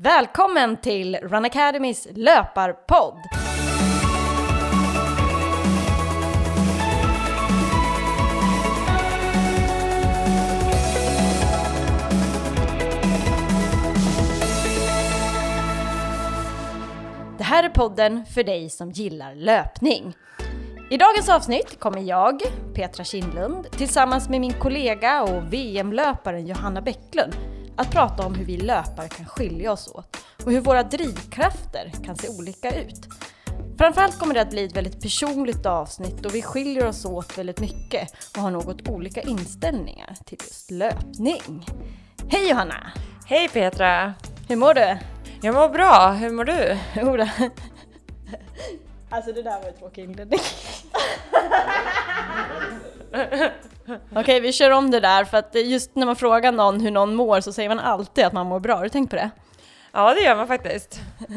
Välkommen till Run Academys löparpodd! Det här är podden för dig som gillar löpning. I dagens avsnitt kommer jag, Petra Kindlund, tillsammans med min kollega och VM-löparen Johanna Bäcklund att prata om hur vi löpare kan skilja oss åt och hur våra drivkrafter kan se olika ut. Framförallt kommer det att bli ett väldigt personligt avsnitt och vi skiljer oss åt väldigt mycket och har något olika inställningar till just löpning. Hej Johanna! Hej Petra! Hur mår du? Jag mår bra, hur mår du? Jodå. Alltså det där var en tråkig inledning. Okej, vi kör om det där för att just när man frågar någon hur någon mår så säger man alltid att man mår bra. Har du tänkt på det? Ja, det gör man faktiskt.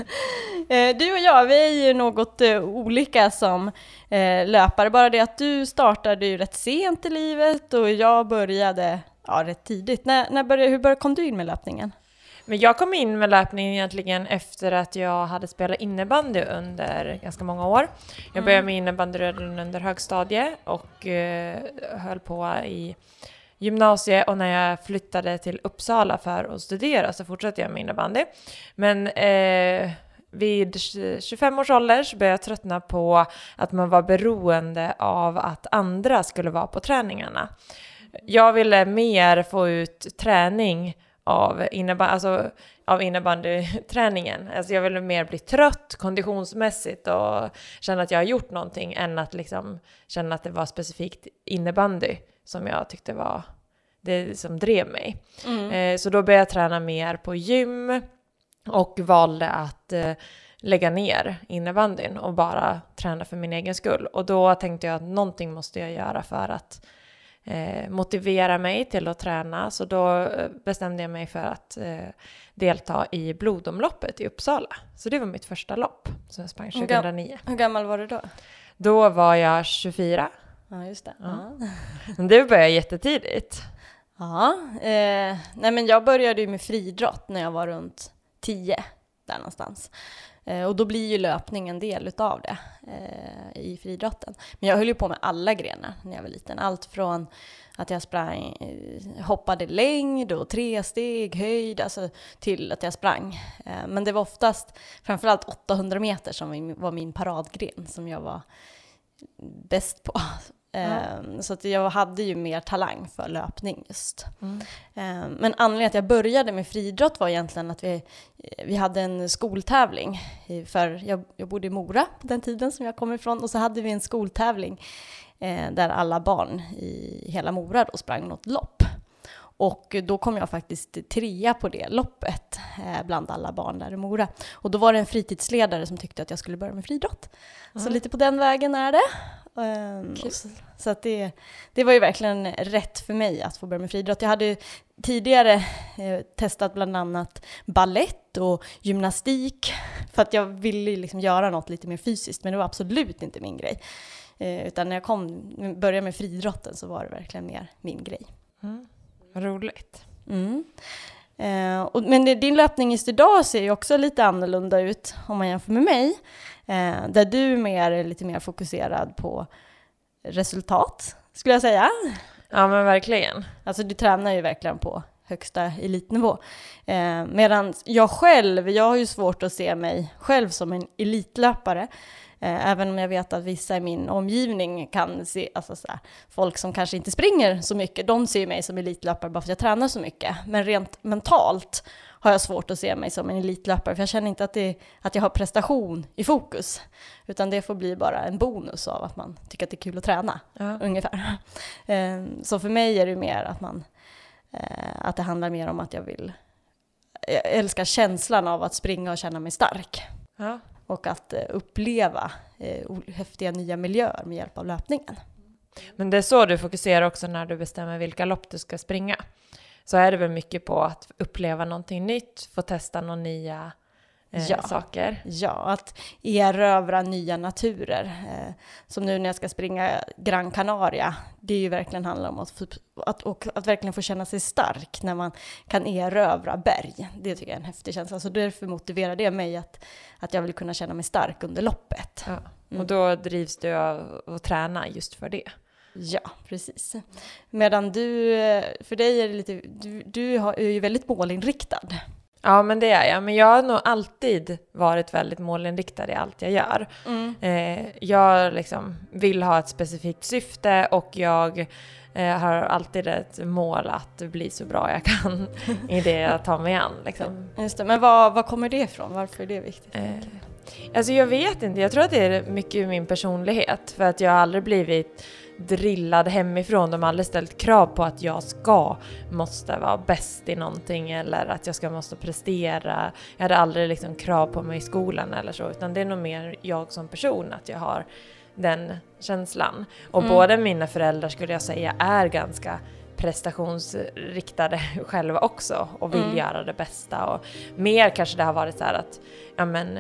Eh, Du och jag, vi är ju något eh, olika som eh, löpare. Bara det att du startade ju rätt sent i livet och jag började ja, rätt tidigt. När, när började, hur började, kom du in med löpningen? Men jag kom in med löpning egentligen efter att jag hade spelat innebandy under ganska många år. Jag började med innebandy under högstadiet och eh, höll på i gymnasiet och när jag flyttade till Uppsala för att studera så fortsatte jag med innebandy. Men eh, vid 25 års ålder så började jag tröttna på att man var beroende av att andra skulle vara på träningarna. Jag ville mer få ut träning av, innebandy, alltså, av innebandyträningen. Alltså jag ville mer bli trött konditionsmässigt och känna att jag har gjort någonting än att liksom känna att det var specifikt innebandy som jag tyckte var det som drev mig. Eh, så då började jag träna mer på gym och valde att eh, lägga ner innebandyn och bara träna för min egen skull. Och då tänkte jag att någonting måste jag göra för att eh, motivera mig till att träna. Så då eh, bestämde jag mig för att eh, delta i blodomloppet i Uppsala. Så det var mitt första lopp som jag sprang Hur gam- 2009. Hur gammal var du då? Då var jag 24. Ja, just det. Ja. Ja. Det började jättetidigt. Ja, eh, nej men jag började ju med friidrott när jag var runt 10, där någonstans. Eh, och då blir ju löpning en del utav det eh, i friidrotten. Men jag höll ju på med alla grenar när jag var liten. Allt från att jag sprang, eh, hoppade längd och tresteg, höjd, alltså till att jag sprang. Eh, men det var oftast framförallt 800 meter som var min paradgren som jag var bäst på. Ehm, Så att jag hade ju mer talang för löpning just. Ehm, Men anledningen att jag började med friidrott var egentligen att vi, vi hade en skoltävling. För jag, jag bodde i Mora på den tiden som jag kommer ifrån. Och så hade vi en skoltävling eh, där alla barn i hela Mora då sprang något lopp. Och då kom jag faktiskt trea på det loppet eh, bland alla barn där i Mora. Och då var det en fritidsledare som tyckte att jag skulle börja med friidrott. Så lite på den vägen är det. Ehm, Kul. och så så att det, det var ju verkligen rätt för mig att få börja med friidrott. Jag hade tidigare eh, testat bland annat ballett och gymnastik för att jag ville liksom göra något lite mer fysiskt, men det var absolut inte min grej. Eh, utan när jag kom, började med friidrotten så var det verkligen mer min grej. Vad roligt. Mm. Eh, och, men din löpning just idag ser ju också lite annorlunda ut om man jämför med mig. Eh, där du mer är lite mer fokuserad på resultat, skulle jag säga. Ja men verkligen. Alltså du tränar ju verkligen på högsta elitnivå. Eh, Medan jag själv, jag har ju svårt att se mig själv som en elitlöpare. Eh, även om jag vet att vissa i min omgivning kan se, alltså så här, folk som kanske inte springer så mycket, de ser mig som elitlöpare bara för att jag tränar så mycket. Men rent mentalt har jag svårt att se mig som en elitlöpare, för jag känner inte att, det, att jag har prestation i fokus. Utan det får bli bara en bonus av att man tycker att det är kul att träna Ja. ungefär. Eh, Så för mig är det mer att man, eh, att det handlar mer om att jag vill, jag älskar känslan av att springa och känna mig stark. Ja. Och att eh, uppleva eh, häftiga nya miljöer med hjälp av löpningen. Men det är så du fokuserar också när du bestämmer vilka lopp du ska springa. Så är det väl mycket på att uppleva någonting nytt, få testa några nya eh, Ja. saker. Ja, att erövra nya naturer. Eh, som nu när jag ska springa Gran Canaria. Det är ju verkligen handlar om att, att, och att verkligen få känna sig stark när man kan erövra berg. Det tycker jag är en häftig känsla. Så därför motiverar det mig att, att jag vill kunna känna mig stark under loppet. Ja. Mm. Och då drivs du av att träna just för det. Ja, precis. Medan du, för dig är det lite, du, du är ju väldigt målinriktad. Ja, men det är jag. Men jag har nog alltid varit väldigt målinriktad i allt jag gör. Eh, jag liksom vill ha ett specifikt syfte och jag eh, har alltid ett mål att bli så bra jag kan i det jag tar mig an. Liksom. Just det, men vad, vad kommer det ifrån? Varför är det viktigt? Eh, alltså jag vet inte, jag tror att det är mycket min personlighet för att jag har aldrig blivit drillad hemifrån. De har aldrig ställt krav på att jag ska, måste vara bäst i någonting eller att jag ska måste prestera. Jag hade aldrig liksom krav på mig i skolan eller så utan det är nog mer jag som person att jag har den känslan. Och Mm. båda mina föräldrar skulle jag säga är ganska prestationsriktade själva också och vill Mm. göra det bästa. Och mer kanske det har varit så här att ja, men,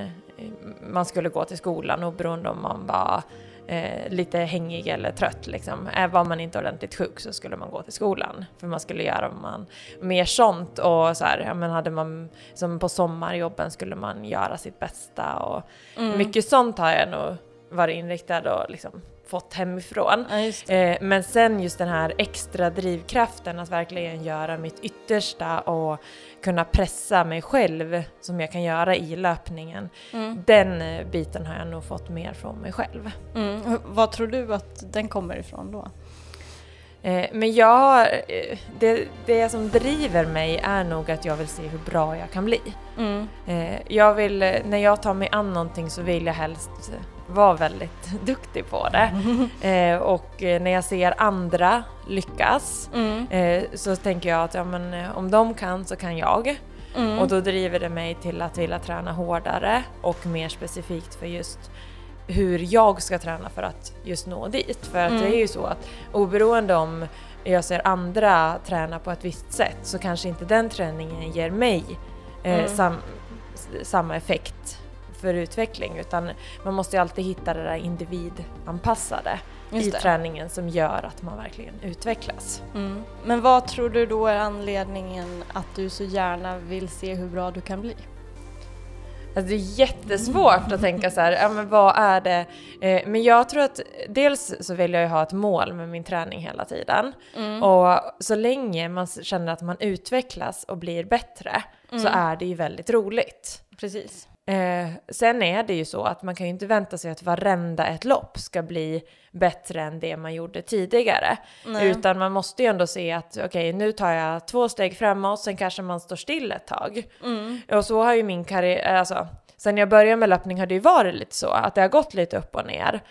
man skulle gå till skolan oberoende om man var eh, lite hängig eller trött. Liksom. Var man inte ordentligt sjuk så skulle man gå till skolan. För man skulle göra man, mer sånt och så här, ja, men hade man som på sommarjobben skulle man göra sitt bästa och Mm. mycket sånt har jag nog varit inriktad och liksom fått hemifrån. Ja. Eh, men sen just den här extra drivkraften att verkligen göra mitt yttersta och kunna pressa mig själv som jag kan göra i löpningen. Mm. Den eh, biten har jag nog fått mer från mig själv. Mm. Vad tror du att den kommer ifrån då? Eh, men jag, eh, det, det som driver mig är nog att jag vill se hur bra jag kan bli. Mm. Eh, jag vill, när jag tar mig an någonting så vill jag helst vara väldigt duktig på det. Eh, och eh, när jag ser andra lyckas Mm. eh, så tänker jag att ja, men, eh, om de kan så kan jag. Mm. Och då driver det mig till att vilja träna hårdare och mer specifikt för just hur jag ska träna för att just nå dit. För att Mm. det är ju så att oberoende om jag ser andra träna på ett visst sätt så kanske inte den träningen ger mig eh, Mm. sam, samma effekt för utveckling utan man måste ju alltid hitta det där individanpassade Just i det. träningen som gör att man verkligen utvecklas. Mm. Men vad tror du då är anledningen att du så gärna vill se hur bra du kan bli? Alltså det är jättesvårt att tänka så här, ja men vad är det? Eh, men jag tror att dels så vill jag ju ha ett mål med min träning hela tiden. Mm. Och så länge man känner att man utvecklas och blir bättre så Mm. är det ju väldigt roligt. Precis. Eh, sen är det ju så att man kan ju inte vänta sig att varenda ett lopp ska bli bättre än det man gjorde tidigare. Nej. Utan man måste ju ändå se att okej, nu tar jag två steg framåt, sen kanske man står still ett tag. Mm. Och så har ju min karriär, alltså sen jag började med löpning har det ju varit lite så, att det har gått lite upp och ner.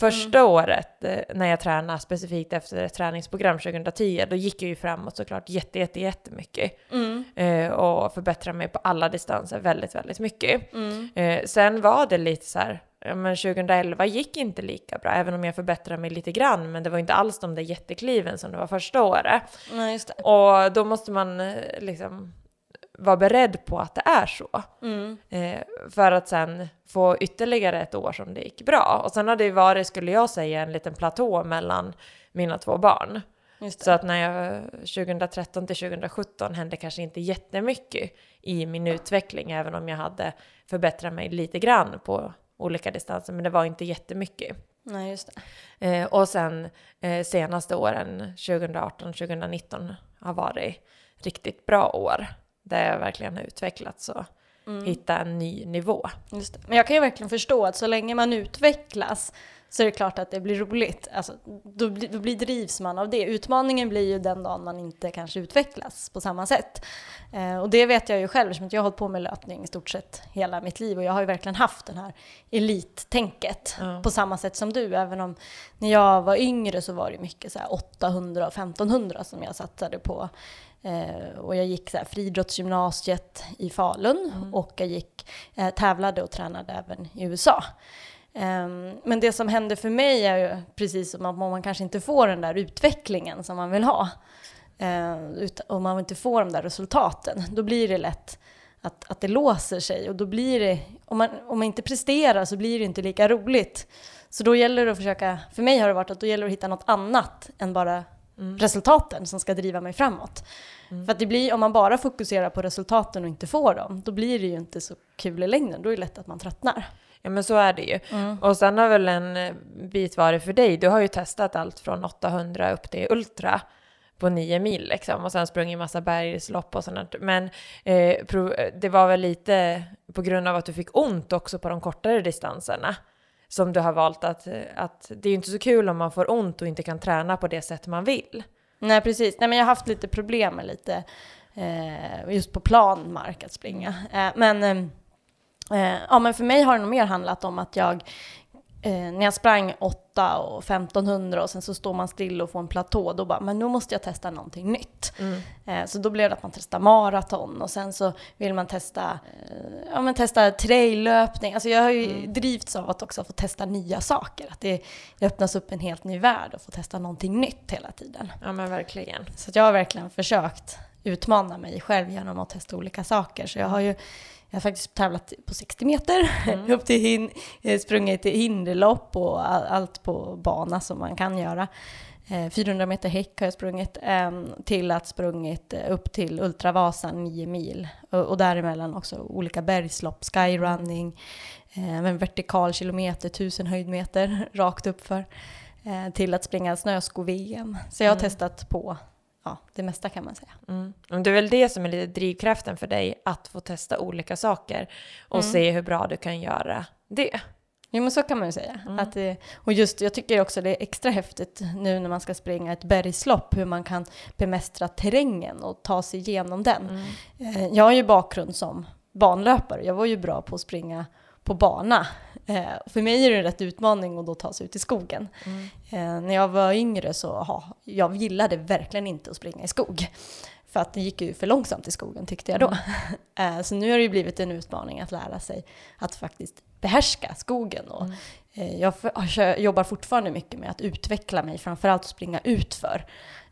Första Mm. året eh, när jag tränade specifikt efter ett träningsprogram 2010, då gick jag ju framåt såklart jätte, jätte, jättemycket. Mm. Eh, och förbättrade mig på alla distanser väldigt, väldigt mycket. Mm. Eh, sen var det lite så här, men 2011 gick inte lika bra, även om jag förbättrade mig lite grann, men det var inte alls de där jättekliven som det var första året. Nej. Och då måste man liksom vara beredd på att det är så. Mm. Eh, för att sen få ytterligare ett år som det gick bra. Och sen har det varit, skulle jag säga, en liten platå mellan mina två barn. Så att när jag 2013 till 2017 hände kanske inte jättemycket i min utveckling, även om jag hade förbättrat mig lite grann på olika distanser, men det var inte jättemycket. Nej, just det. Eh, och sen eh, senaste åren, 2018, 2019, har varit riktigt bra år. Där jag verkligen har utvecklats och Mm. hitta en ny nivå. Det. Men jag kan ju verkligen förstå att så länge man utvecklas så är det klart att det blir roligt. Alltså, då, då blir drivs man av det. Utmaningen blir ju den dagen man inte kanske utvecklas på samma sätt. Eh, och det vet jag ju själv, som att jag har hållit på med löpning i stort sett hela mitt liv och jag har ju verkligen haft den här elittänket Ja. på samma sätt som du. Även om när jag var yngre så var det mycket så här 800 och 1500 som jag satsade på. Eh, och jag gick så här friidrottsgymnasiet i Falun Mm. och jag gick, eh, tävlade och tränade även i USA. Ehm, men det som händer för mig är ju precis som att man kanske inte får den där utvecklingen som man vill ha. Uh, och man inte får de där resultaten, då blir det lätt att, att det låser sig och då blir det, om man, om man inte presterar så blir det inte lika roligt. Så då gäller det att försöka, för mig har det varit att då gäller det att hitta något annat än bara mm. resultaten som ska driva mig framåt. Mm. För att det blir, om man bara fokuserar på resultaten och inte får dem, då blir det ju inte så kul i längden. Då är det lätt att man tröttnar. Ja men så är det ju. Mm. Och sen har väl en eh, bit varit för dig, du har ju testat allt från 800 upp till Ultra på nio mil liksom och sen sprungit massa bergslopp och sånt. Men eh, det var väl lite på grund av att du fick ont också på de kortare distanserna som du har valt att, eh, att det är ju inte så kul om man får ont och inte kan träna på det sätt man vill. Nej precis, nej men jag har haft lite problem med lite eh, just på plan mark att springa. Eh, men, eh, eh ja, men för mig har det nog mer handlat om att jag Eh, när jag sprang 8 och 1500 och sen så står man still och får en platå, då bara, men nu måste jag testa någonting nytt. Mm. Eh, så då blev det att man testar maraton och sen så vill man testa, eh, ja men testa traillöpning. Alltså jag har ju mm. drivits av att också få testa nya saker. Att det, det öppnas upp en helt ny värld och få testa någonting nytt hela tiden. Ja men verkligen. Så jag har verkligen försökt utmana mig själv genom att testa olika saker. Så jag har ju jag har faktiskt tävlat på 60 meter, mm. upp till hin eh, sprungit hinderlopp och allt på bana som man kan göra. 400 eh, meter häck har jag sprungit ehm, till att sprungit eh, upp till Ultravasan 9 mil och däremellan också olika bergslopp, skyrunning, en vertikal kilometer, 1000 höjdmeter rakt uppför till att springa snösko-VM. Så jag har mm. testat på ja, det mesta kan man säga. Mm. Det är väl det som är lite drivkraften för dig, att få testa olika saker och mm. se hur bra du kan göra det. Jo men så kan man ju säga. Mm. Att, och just, jag tycker också det är extra häftigt nu när man ska springa ett bergslopp, hur man kan bemästra terrängen och ta sig igenom den. Mm. Eh, jag har ju bakgrund som banlöpare, jag var ju bra på att springa på bana. Eh, för mig är det en rätt utmaning att då ta sig ut i skogen. Mm. Eh, när jag var yngre så, ha, jag gillade verkligen inte att springa i skog. För att det gick ju för långsamt i skogen tyckte jag då. Mm. eh, så nu har det ju blivit en utmaning att lära sig att faktiskt behärska skogen. Och, mm. Jag, jag jobbar fortfarande mycket med att utveckla mig, framförallt att springa utför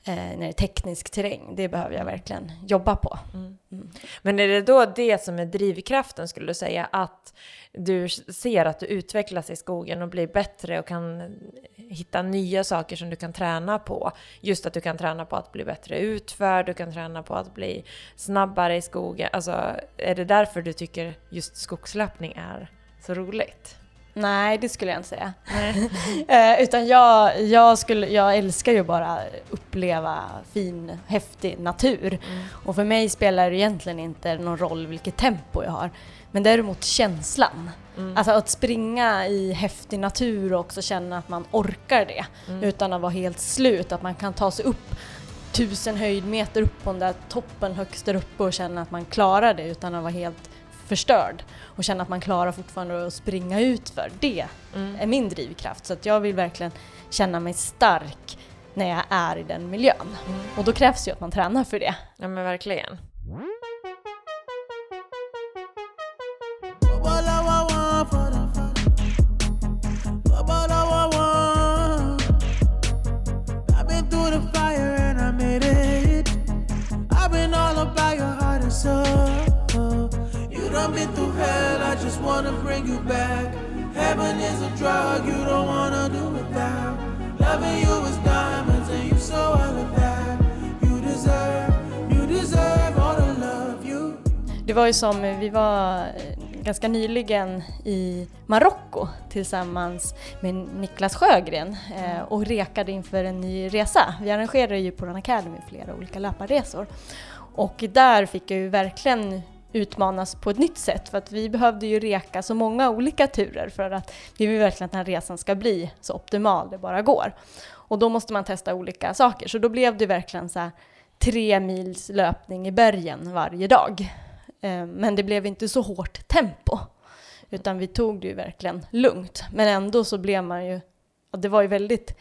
eh, när det är teknisk terräng. Det behöver jag verkligen jobba på. Mm. Mm. Men är det då det som är drivkraften skulle du säga? Att du ser att du utvecklas i skogen och blir bättre och kan hitta nya saker som du kan träna på. Just att du kan träna på att bli bättre utförd, du kan träna på att bli snabbare i skogen. Alltså, är det därför du tycker just skogslöpning är så roligt? Nej, det skulle jag inte säga. eh, utan jag, jag, skulle, jag älskar ju bara uppleva fin, häftig natur. Mm. Och för mig spelar det egentligen inte någon roll vilket tempo jag har. Men däremot känslan. Mm. Alltså att springa i häftig natur och också känna att man orkar det mm. utan att vara helt slut. Att man kan ta sig upp tusen höjdmeter upp på den där toppen högst där uppe och känna att man klarar det utan att vara helt förstörd och känna att man klarar fortfarande att springa ut för. Det mm. är min drivkraft. Så att jag vill verkligen känna mig stark när jag är i den miljön. Mm. Och då krävs ju att man tränar för det. Ja men verkligen. You back. Heaven is a drug you don't wanna do without. Loving you is diamonds and you so out of that. You deserve, you deserve all the love you. Det var ju som, vi var eh, ganska nyligen i Marocko tillsammans med Niklas Sjögren eh, och rekade inför en ny resa. Vi arrangerade ju på Run Academy flera olika löparresor och där fick jag ju verkligen utmanas på ett nytt sätt för att vi behövde ju reka så många olika turer för att vi vill verkligen att den här resan ska bli så optimal det bara går. Och då måste man testa olika saker så då blev det verkligen så här tre mils löpning i bergen varje dag. Eh, men det blev inte så hårt tempo utan vi tog det ju verkligen lugnt. Men ändå så blev man ju, det var ju väldigt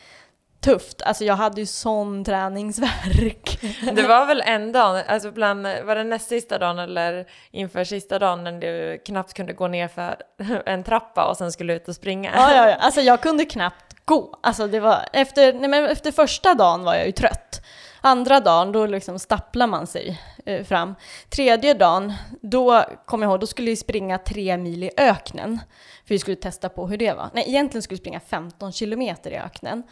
tufft. Alltså jag hade ju sån träningsverk. Det var väl en dag, alltså bland, var det näst sista dagen eller inför sista dagen när du knappt kunde gå ner för en trappa och sen skulle ut och springa? Ja, ja, ja. alltså jag kunde knappt gå. Alltså det var, efter, nej men efter första dagen var jag ju trött. Andra dagen, då liksom stapplar man sig eh, fram. Tredje dagen, då kommer jag ihåg, då skulle vi springa tre mil i öknen. För vi skulle testa på hur det var. Nej, egentligen skulle vi springa 15 kilometer i öknen.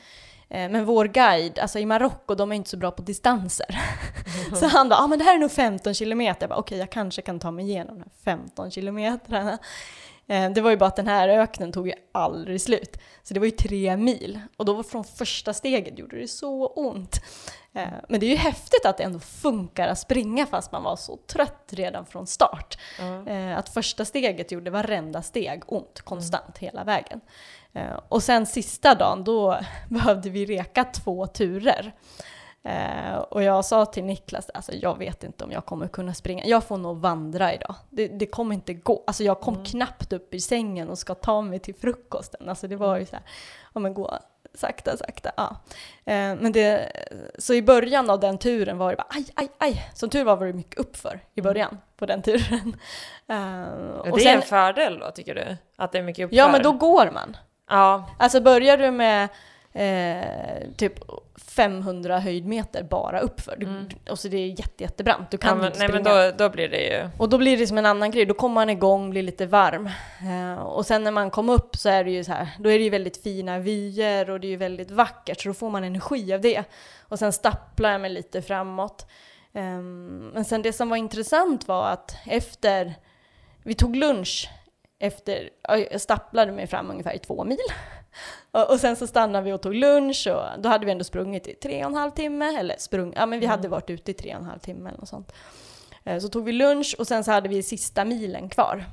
Eh, men vår guide, alltså i Marocko, de är inte så bra på distanser. så han bara, ah, men det här är nog 15 kilometer. Okej, okay, jag kanske kan ta mig igenom de här 15 kilometrarna. Eh, det var ju bara att den här öknen tog ju aldrig slut. Så det var ju tre mil. Och då var från första steget gjorde det så ont. Eh, men det är ju häftigt att det ändå funkar att springa fast man var så trött redan från start. Mm. Att första steget gjorde varenda steg ont konstant mm. hela vägen. Och sen sista dagen, då behövde vi reka två turer. Eh, och jag sa till Niklas, alltså jag vet inte om jag kommer kunna springa. Jag får nog vandra idag. Det, det kommer inte gå. Alltså jag kom mm. knappt upp i sängen och ska ta mig till frukosten. Alltså det var ju så här, ja men gå sakta, sakta. Ja. Eh, men det, så i början av den turen var det bara aj, aj, aj. Som tur var var det mycket uppför i mm. början mm. på den turen. Uh, och det sen, är en fördel då, tycker du? Att det är mycket uppför? Ja, men då går man. Ja. Alltså börjar du med eh, typ 500 höjdmeter bara uppför. Mm. Och så det är jätte, jättebrant. Du kan ja, men, inte Nej men då, då blir det ju... Och då blir det som en annan grej. Då kommer man igång, blir lite varm. Eh, och sen när man kommer upp så är det ju så här, då är det ju väldigt fina vyer och det är ju väldigt vackert. Så då får man energi av det. Och sen stapplar jag mig lite framåt. Eh, men sen det som var intressant var att efter vi tog lunch efter, jag stapplade mig fram ungefär i två mil. Och, sen så stannade vi och tog lunch och då hade vi ändå sprungit i tre och en halv timme, eller sprung, ja men vi hade mm. varit ute i tre och en halv timme eller något sånt. Eh, så tog vi lunch och sen så hade vi sista milen kvar.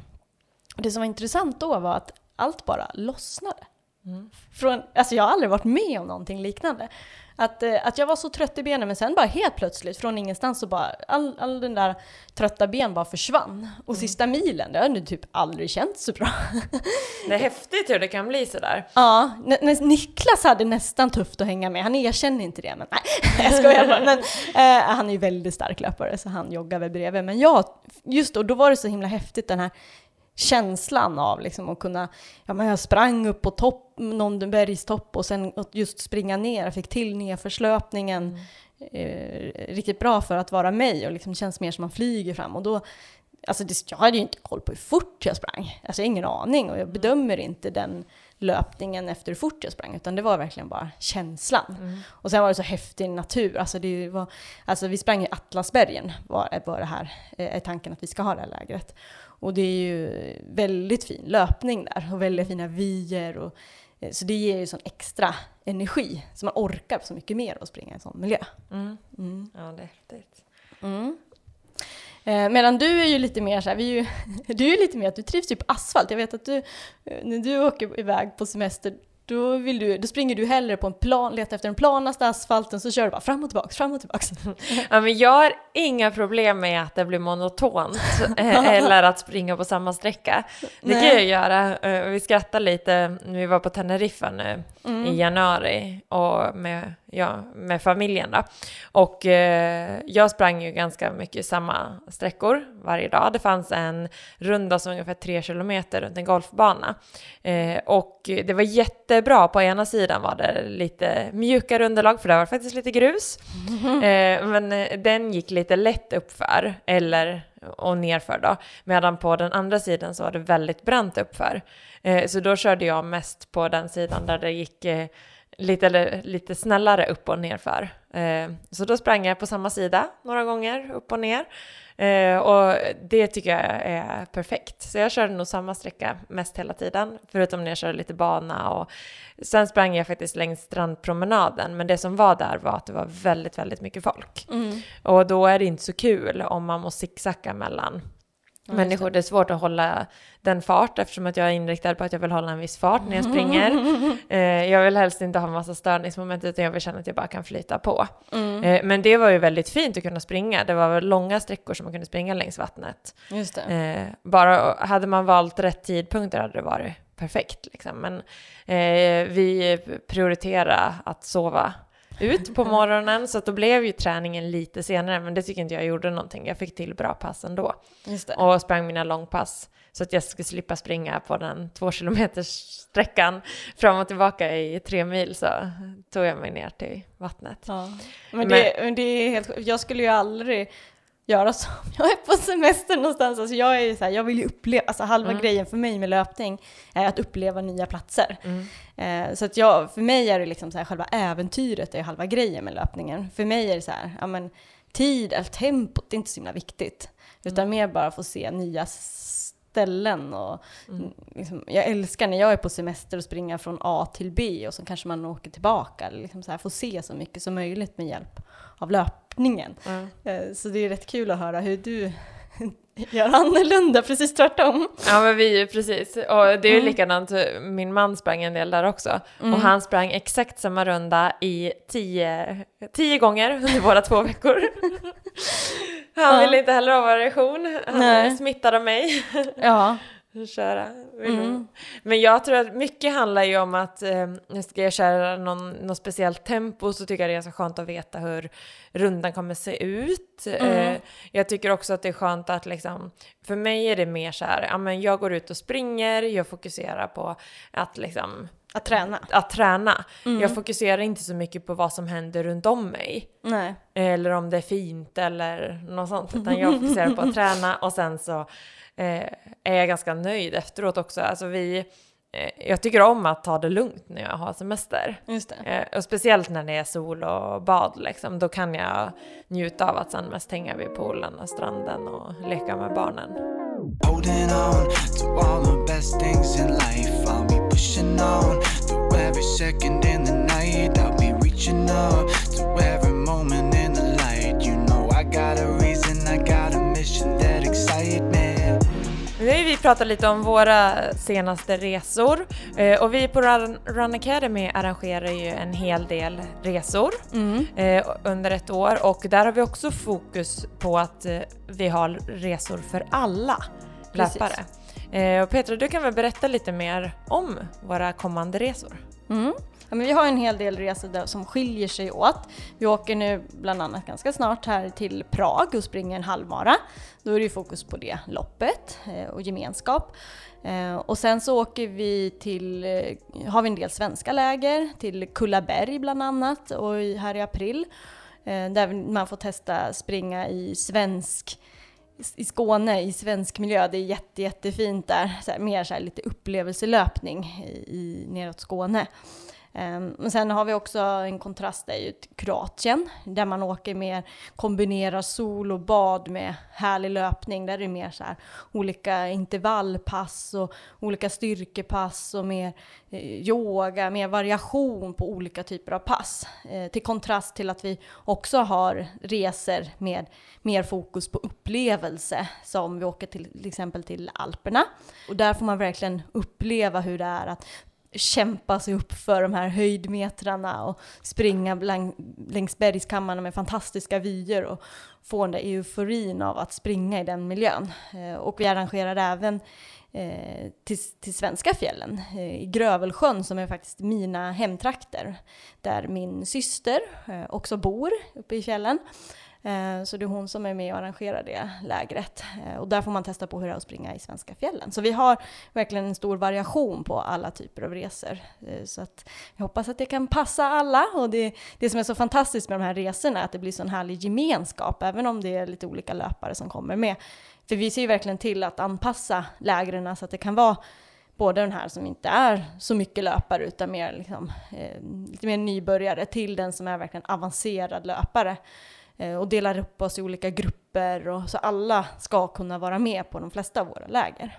Och det som var intressant då var att allt bara lossnade. Mm. Från, alltså jag har aldrig varit med om någonting liknande. Att, eh, att jag var så trött i benen men sen bara helt plötsligt från ingenstans så bara all, all den där trötta ben bara försvann. Och mm. sista milen, det har nu typ aldrig känts så bra. Det är häftigt hur det kan bli sådär. Ja, Niklas hade nästan tufft att hänga med. Han erkänner inte det, men nej, jag skojar bara. Men, eh, han är ju väldigt stark löpare så han joggar väl bredvid. Men jag, just då, då var det så himla häftigt den här känslan av liksom att kunna, ja men jag sprang upp på topp, någon bergstopp och sen just springa ner, jag fick till nedförslöpningen mm. eh, riktigt bra för att vara mig och liksom känns mer som man flyger fram och då Alltså det, jag hade ju inte koll på hur fort jag sprang. Alltså jag har ingen aning och jag mm. bedömer inte den löpningen efter hur fort jag sprang, utan det var verkligen bara känslan. Mm. Och sen var det så häftig natur. Alltså, det var, alltså vi sprang i Atlasbergen, var, var det här, är tanken att vi ska ha det här lägret. Och det är ju väldigt fin löpning där och väldigt fina vyer. Och, eh, så det ger ju sån extra energi, så man orkar så mycket mer att springa i en sån miljö. Mm. Mm. Ja, det är häftigt. Mm. Eh, medan du är ju lite mer så här, vi är ju, du är ju lite mer att du trivs ju på asfalt. Jag vet att du, eh, när du åker iväg på semester, då, vill du, då springer du hellre på en plan, letar efter den planaste asfalten så kör du bara fram och tillbaks, fram och tillbaks. Ja, men jag har inga problem med att det blir monotont eh, eller att springa på samma sträcka. Det kan jag göra. Eh, vi skrattade lite, vi var på Teneriffa nu mm. i januari och med, ja, med familjen då. Och eh, jag sprang ju ganska mycket samma sträckor varje dag. Det fanns en runda som ungefär tre kilometer runt en golfbana. Eh, och det var jättebra. På ena sidan var det lite mjukare underlag för det var faktiskt lite grus. Eh, men eh, den gick lite lätt uppför, eller och nerför då. Medan på den andra sidan så var det väldigt brant uppför. Eh, så då körde jag mest på den sidan där det gick lite, lite snällare upp och nerför. Eh, så då sprang jag på samma sida några gånger, upp och ner. Eh, och det tycker jag är perfekt. Så jag körde nog samma sträcka mest hela tiden, förutom när jag körde lite bana. Och sen sprang jag faktiskt längs strandpromenaden, men det som var där var att det var väldigt, väldigt mycket folk. Mm. Och då är det inte så kul om man måste zigzacka mellan människor. Det är svårt att hålla den fart eftersom att jag är inriktad på att jag vill hålla en viss fart när jag springer. eh, jag vill helst inte ha en massa störningsmoment utan jag vill känna att jag bara kan flyta på. Mm. Eh, men det var ju väldigt fint att kunna springa. Det var långa sträckor som man kunde springa längs vattnet. Eh, bara hade man valt rätt tidpunkter hade det varit perfekt. Liksom. Men eh, vi prioriterar att sova ut på morgonen så då blev ju träningen lite senare men det tycker inte jag gjorde någonting. Jag fick till bra pass ändå. Och sprang mina långpass så att jag skulle slippa springa på den två kilometers sträckan fram och tillbaka i tre mil så tog jag mig ner till vattnet. Ja. Men, det, men det är helt. Jag skulle ju aldrig göra så. Jag är på semester någonstans. Alltså jag, är så här, jag vill ju uppleva, alltså halva Mm. grejen för mig med löpning är att uppleva nya platser. Mm. Eh, så att jag, för mig är det liksom så här, själva äventyret är halva grejen med löpningen. För mig är det så här, ja men tid eller tempot, är inte så himla viktigt. Utan mer bara få se nya ställen och Mm. liksom, jag älskar när jag är på semester och springa från A till B och så kanske man åker tillbaka. Liksom så här, få se så mycket som möjligt med hjälp av löpningen. Mm. Så det är rätt kul att höra hur du gör annorlunda, precis tvärtom. Ja men vi, precis. Och det är ju Mm. likadant, min man sprang en del där också. Mm. Och han sprang exakt samma runda i tio, tio gånger under våra två veckor. Han Ja. ville inte heller ha variation. Han Nej. smittade mig. Ja. Köra. Mm. Men jag tror att mycket handlar ju om att eh, ska jag köra någon, något speciellt tempo så tycker jag det är så skönt att veta hur rundan kommer se ut. Mm. Eh, jag tycker också att det är skönt att liksom, för mig är det mer så här, ja men jag går ut och springer, jag fokuserar på att liksom, Att träna. att träna. Mm. Jag fokuserar inte så mycket på vad som händer runt om mig. Nej. Eller om det är fint eller något sånt. Utan jag fokuserar på att träna och sen så eh, är jag ganska nöjd efteråt också. Alltså vi, eh, jag tycker om att ta det lugnt när jag har semester. Just det. Eh, och speciellt när det är sol och bad liksom. Då kan jag njuta av att sen mest hänga vid poolen och stranden och leka med barnen. Pushing on through every second in the night. I'll be reaching up to every moment in the light. You know, I got a reason, I got a mission that excites me. Nu har vi pratat lite om våra senaste resor eh, och vi på Run, Run Academy arrangerar ju en hel del resor Mm. eh, under ett år och där har vi också fokus på att eh, vi har resor för alla Precis. Eh, och Petra, du kan väl berätta lite mer om våra kommande resor? Mm. Ja, men vi har en hel del resor där som skiljer sig åt. Vi åker nu bland annat ganska snart här till Prag och springer en halvmara. Då är det ju fokus på det loppet eh, och gemenskap. Eh, och sen så åker vi till, eh, har vi en del svenska läger, till Kullaberg bland annat och i, här i april. Eh, där man får testa springa i svensk i Skåne i svensk miljö, det är jätte, jättefint där. Så här, mer så här lite upplevelselöpning i, i, neråt Skåne. Ehm, men sen har vi också en kontrast där ju till Kroatien, där man åker mer, kombinerar sol och bad med härlig löpning. Där är det mer så här olika intervallpass och olika styrkepass och mer eh, yoga, mer variation på olika typer av pass. Eh, till kontrast till att vi också har resor med mer fokus på upplevelse, som vi åker till, till exempel till Alperna. Och där får man verkligen uppleva hur det är att kämpa sig upp för de här höjdmetrarna och springa bland, längs bergskammarna med fantastiska vyer och få den där euforin av att springa i den miljön. Eh, och vi arrangerar även eh, till, till svenska fjällen, eh, i Grövelsjön som är faktiskt mina hemtrakter, där min syster eh, också bor uppe i fjällen. Eh, Så det är hon som är med och arrangerar det lägret. Eh, Och där får man testa på hur det är att springa i svenska fjällen. Så vi har verkligen en stor variation på alla typer av resor. Eh, Så att jag hoppas att det kan passa alla. Och det, det som är så fantastiskt med de här resorna är att det blir sån härlig gemenskap, även om det är lite olika löpare som kommer med. För vi ser ju verkligen till att anpassa lägren så att det kan vara både den här som inte är så mycket löpare utan mer liksom, eh, lite mer nybörjare till den som är verkligen avancerad löpare och delar upp oss i olika grupper och så alla ska kunna vara med på de flesta av våra läger.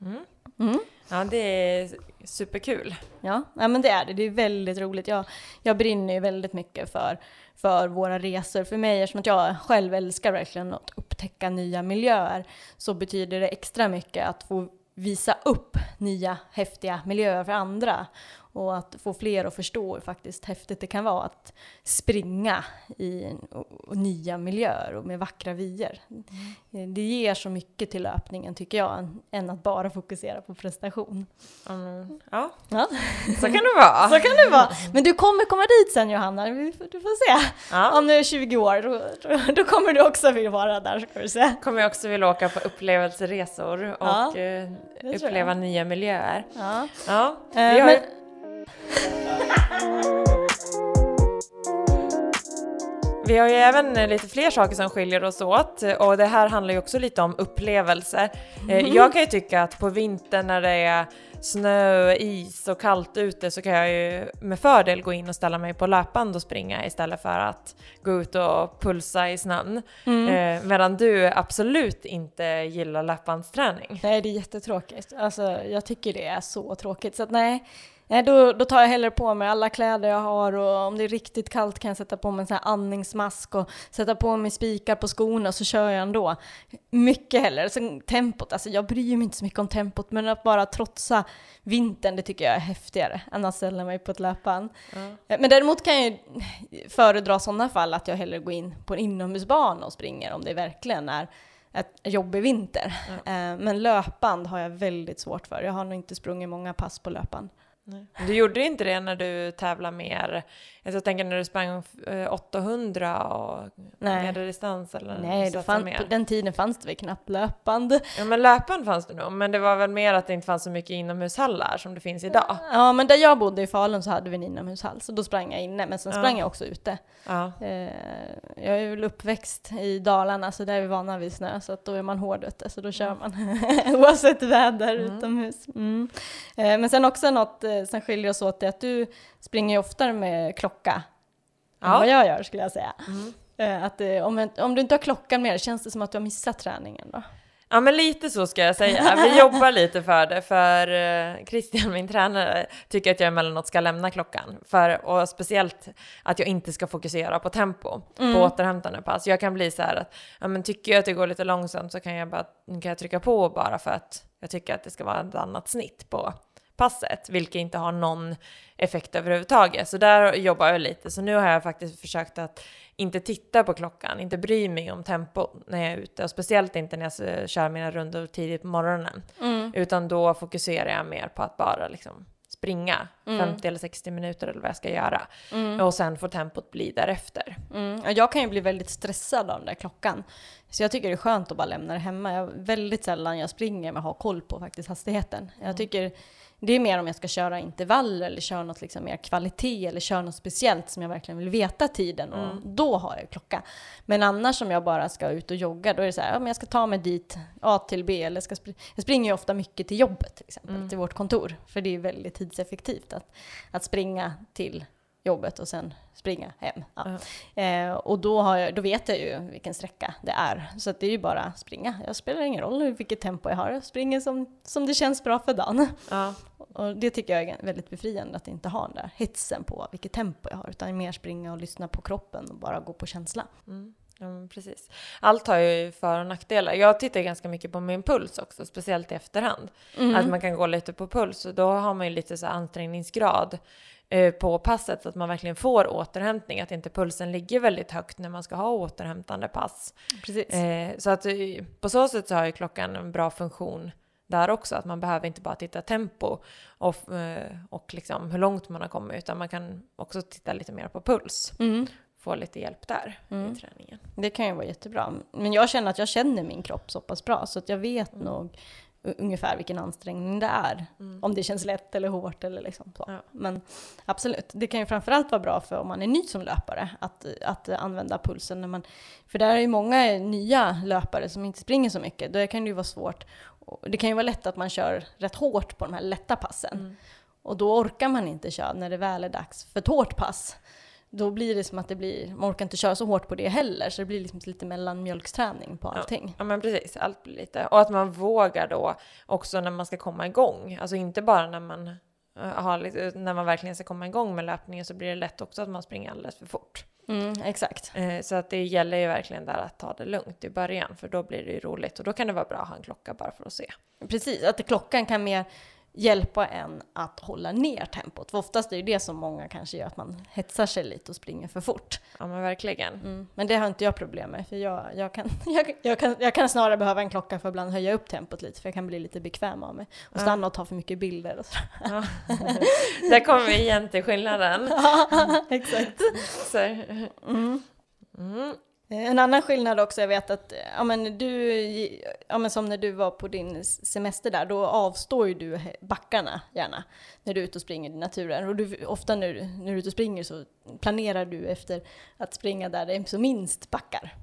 Mm. Mm. Ja, det är superkul. Ja, ja, men det är det. Det är väldigt roligt. Jag, jag brinner ju väldigt mycket för, för våra resor. För mig, eftersom att jag själv älskar verkligen att upptäcka nya miljöer, så betyder det extra mycket att få visa upp nya häftiga miljöer för andra. Och att få fler att förstå hur faktiskt häftigt det kan vara att springa i nya miljöer och med vackra vyer. Det ger så mycket till löpningen tycker jag, än, att bara fokusera på prestation. Mm, ja, Ja, så kan det vara. så kan det vara. Men du kommer komma dit sen Johanna, du får se. Ja. Om du är 20 år, då, kommer du också vilja vara där ska du se. Kommer jag också vilja åka på upplevelseresor och Ja, eh, jag. uppleva nya miljöer. Ja. Ja, Eh, vi har men, Vi har ju även eh, lite fler saker som skiljer oss åt eh, och det här handlar ju också lite om upplevelser. Eh, Mhm. Jag kan ju tycka att på vintern när det är snö, is och kallt ute så kan jag ju med fördel gå in och ställa mig på löpband och springa istället för att gå ut och pulsa i snön. Mm. Eh, medan du absolut inte gillar löpbandsträning. Nej, det är jättetråkigt. Alltså, jag tycker det är så tråkigt. Så att nej, nej då, då tar jag hellre på mig alla kläder jag har och om det är riktigt kallt kan jag sätta på mig en sån här andningsmask och sätta på mig spikar på skorna så kör jag ändå. Mycket hellre. Sen tempot, alltså jag bryr mig inte så mycket om tempot men att bara trotsa vintern det tycker jag är häftigare än att ställa mig på ett löpband. Eh, Men däremot kan jag ju föredra sådana fall att jag hellre går in på en inomhusbana och springer om det verkligen är ett jobbig vinter. Eh, Men löpband har jag väldigt svårt för. Jag har nog inte sprungit många pass på löpband. Du gjorde inte det när du tävlade mer, jag tänker när du sprang eh, 800 och Nej. medeldistans eller Nej, då fann, mer? på den tiden fanns det väl knappt löpband. Ja men löpan fanns det nog, men det var väl mer att det inte fanns så mycket inomhushallar som det finns idag. Ja, men där jag bodde i Falun så hade vi en inomhushall, så då sprang jag inne, men sen Ja. sprang jag också ute. Ja. Eh, jag är väl uppväxt i Dalarna, så där är vi vana vid snö, så att då är man hård ute, så då kör man oavsett väder utomhus. Mm. Eh, men sen också något eh, som skiljer oss åt är att du springer ju oftare med klocka än Ja. vad jag gör skulle jag säga. Mm. Eh, att, eh, om, om du inte har klockan med dig, känns det som att du har missat träningen då? ja men lite så ska jag säga. Vi jobbar lite för det, för eh, Christian, min tränare, tycker att jag emellanåt ska lämna klockan. För, och speciellt att jag inte ska fokusera på tempo, på återhämtande pass. Jag kan bli så här att, ja men tycker jag att det går lite långsamt så kan jag bara kan jag trycka på bara för att jag tycker att det ska vara ett annat snitt på passet, vilket inte har någon effekt överhuvudtaget. Så där jobbar jag lite. Så nu har jag faktiskt försökt att inte titta på klockan, inte bry mig om tempo när jag är ute och speciellt inte när jag kör mina rundor tidigt på morgonen. Utan då fokuserar jag mer på att bara liksom springa 50 eller 60 minuter eller vad jag ska göra. Och sen får tempot bli därefter. Mm. ja, Jag kan ju bli väldigt stressad av den där klockan. Så jag tycker det är skönt att bara lämna det hemma. Jag, väldigt sällan jag springer med att ha koll på faktiskt hastigheten. Jag tycker det är mer om jag ska köra intervaller eller köra något liksom mer kvalitet eller köra något speciellt som jag verkligen vill veta tiden och då har jag klocka. Men annars om jag bara ska ut och jogga då är det så här, ja, men jag ska ta mig dit A till B eller ska spr- jag springer ju ofta mycket till jobbet till exempel, till vårt kontor. För det är väldigt tidseffektivt att, att springa till jobbet och sen springa hem. Ja. Eh, och då, har jag, då vet jag ju vilken sträcka det är. Så det är ju bara att springa. Jag spelar ingen roll vilket tempo jag har. Jag springer som, som det känns bra för dagen. Ja. Och det tycker jag är väldigt befriande att inte ha den där hetsen på vilket tempo jag har. Utan mer springa och lyssna på kroppen och bara gå på känsla. Mm. Ja, precis. Allt har ju för och nackdelar. Jag tittar ganska mycket på min puls också, speciellt i efterhand. Att man kan gå lite på puls och då har man ju lite så ansträngningsgrad på passet så att man verkligen får återhämtning, att inte pulsen ligger väldigt högt när man ska ha återhämtande pass. Precis. Eh, så att eh, på så sätt så har ju klockan en bra funktion där också, att man behöver inte bara titta tempo och, eh, och liksom hur långt man har kommit, utan man kan också titta lite mer på puls. Mm. Få lite hjälp där i träningen. Det kan ju vara jättebra. Men jag känner att jag känner min kropp så pass bra så att jag vet nog u- ungefär vilken ansträngning det är. Om det känns lätt eller hårt eller liksom så. Ja. Men absolut, det kan ju framförallt vara bra för om man är ny som löpare att, att använda pulsen. När man, för där är ju många nya löpare som inte springer så mycket. Då kan det ju vara svårt. Det kan ju vara lätt att man kör rätt hårt på de här lätta passen. Och då orkar man inte köra när det väl är dags för ett hårt pass. Då blir det som att det blir, man orkar inte köra så hårt på det heller, så det blir liksom lite mellanmjölksträning på allting. Ja men precis, allt blir lite. Och att man vågar då också när man ska komma igång. Alltså inte bara när man, eh, har, när man verkligen ska komma igång med löpningen så blir det lätt också att man springer alldeles för fort. Mm, exakt. Eh, Så att det gäller ju verkligen där att ta det lugnt i början för då blir det ju roligt och då kan det vara bra att ha en klocka bara för att se. Precis, att klockan kan mer hjälpa en att hålla ner tempot. För oftast är det det som många kanske gör, att man hetsar sig lite och springer för fort. Ja men verkligen. Mm. Men det har inte jag problem med, för jag, jag, kan, jag, jag, kan, jag kan snarare behöva en klocka för att ibland höja upp tempot lite, för jag kan bli lite bekväm av mig. Och stanna och ta för mycket bilder och så. Ja. Där kommer vi igen till skillnaden. Exakt. Så. Mm. Mm. En annan skillnad också, jag vet att ja, men du, ja, men som när du var på din semester där, då avstår ju du backarna gärna när du är ute och springer i naturen. Och du, ofta när, när du är ute och springer så planerar du efter att springa där det är så minst backar.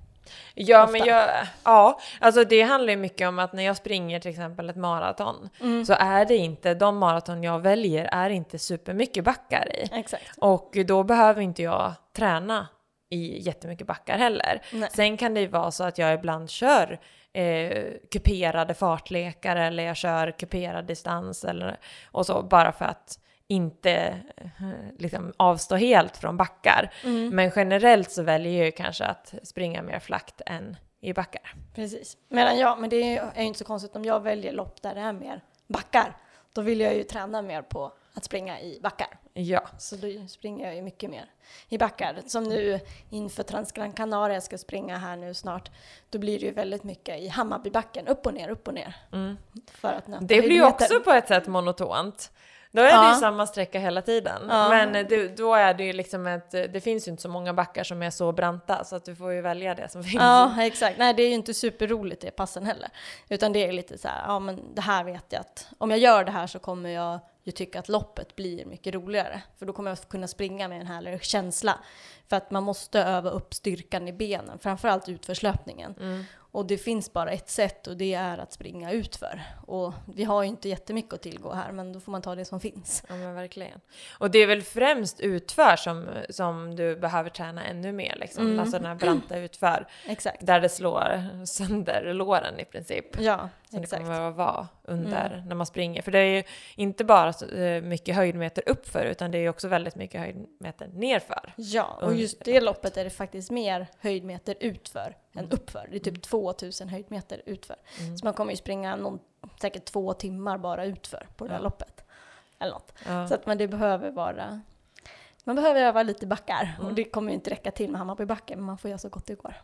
Ja, Ofta. men jag, ja, alltså det handlar ju mycket om att när jag springer till exempel ett maraton Mm. så är det inte, de maraton jag väljer är inte supermycket backar i. Exakt. Och då behöver inte jag träna i jättemycket backar heller. Nej. Sen kan det ju vara så att jag ibland kör eh, kuperade fartlekar eller jag kör kuperad distans eller och så bara för att inte eh, liksom avstå helt från backar. Mm. Men generellt så väljer jag ju kanske att springa mer flakt än i backar. Precis. Medan jag, men det är ju inte så konstigt om jag väljer lopp där det är mer backar. Då vill jag ju träna mer på att springa i backar. Ja, Så då springer jag ju mycket mer i backar. Som nu inför Transgran Canaria jag ska springa här nu snart. Då blir det ju väldigt mycket i Hammarbybacken, upp och ner, upp och ner. mm. För att nöta det blir ju också på ett sätt monotont. Då är det Ja. ju samma sträcka hela tiden. Ja. Men det, då är det ju liksom ett, det finns ju inte så många backar som är så branta så att du får ju välja det som finns. Ja, exakt. Nej, det är ju inte superroligt det passen heller. Utan det är lite så här, ja men det här vet jag att om jag gör det här så kommer jag ju tycka att loppet blir mycket roligare. För då kommer jag kunna springa med en härlig känsla. För att man måste öva upp styrkan i benen, framförallt utförslöpningen. Mm. Och det finns bara ett sätt och det är att springa utför. Och vi har ju inte jättemycket att tillgå här, men då får man ta det som finns. Ja men verkligen. Och det är väl främst utför som, som du behöver träna ännu mer liksom. Mm. Alltså den här branta utför. Exakt. Där det slår sönder låren i princip. Ja, Som det exakt. kommer att vara under Mm. när man springer. För det är ju inte bara så, eh, mycket höjdmeter uppför utan det är också väldigt mycket höjdmeter nerför. Ja, och under just det loppet är det faktiskt mer höjdmeter utför än uppför. Det är typ 2000 höjdmeter utför. Mm. Så man kommer ju springa någon, säkert två timmar bara utför på det här Ja. loppet. Eller något. Ja. Så att man, det behöver vara... Man behöver öva lite backar. Mm. Och det kommer ju inte räcka till med Hammarbybacken, men man får göra så gott det går.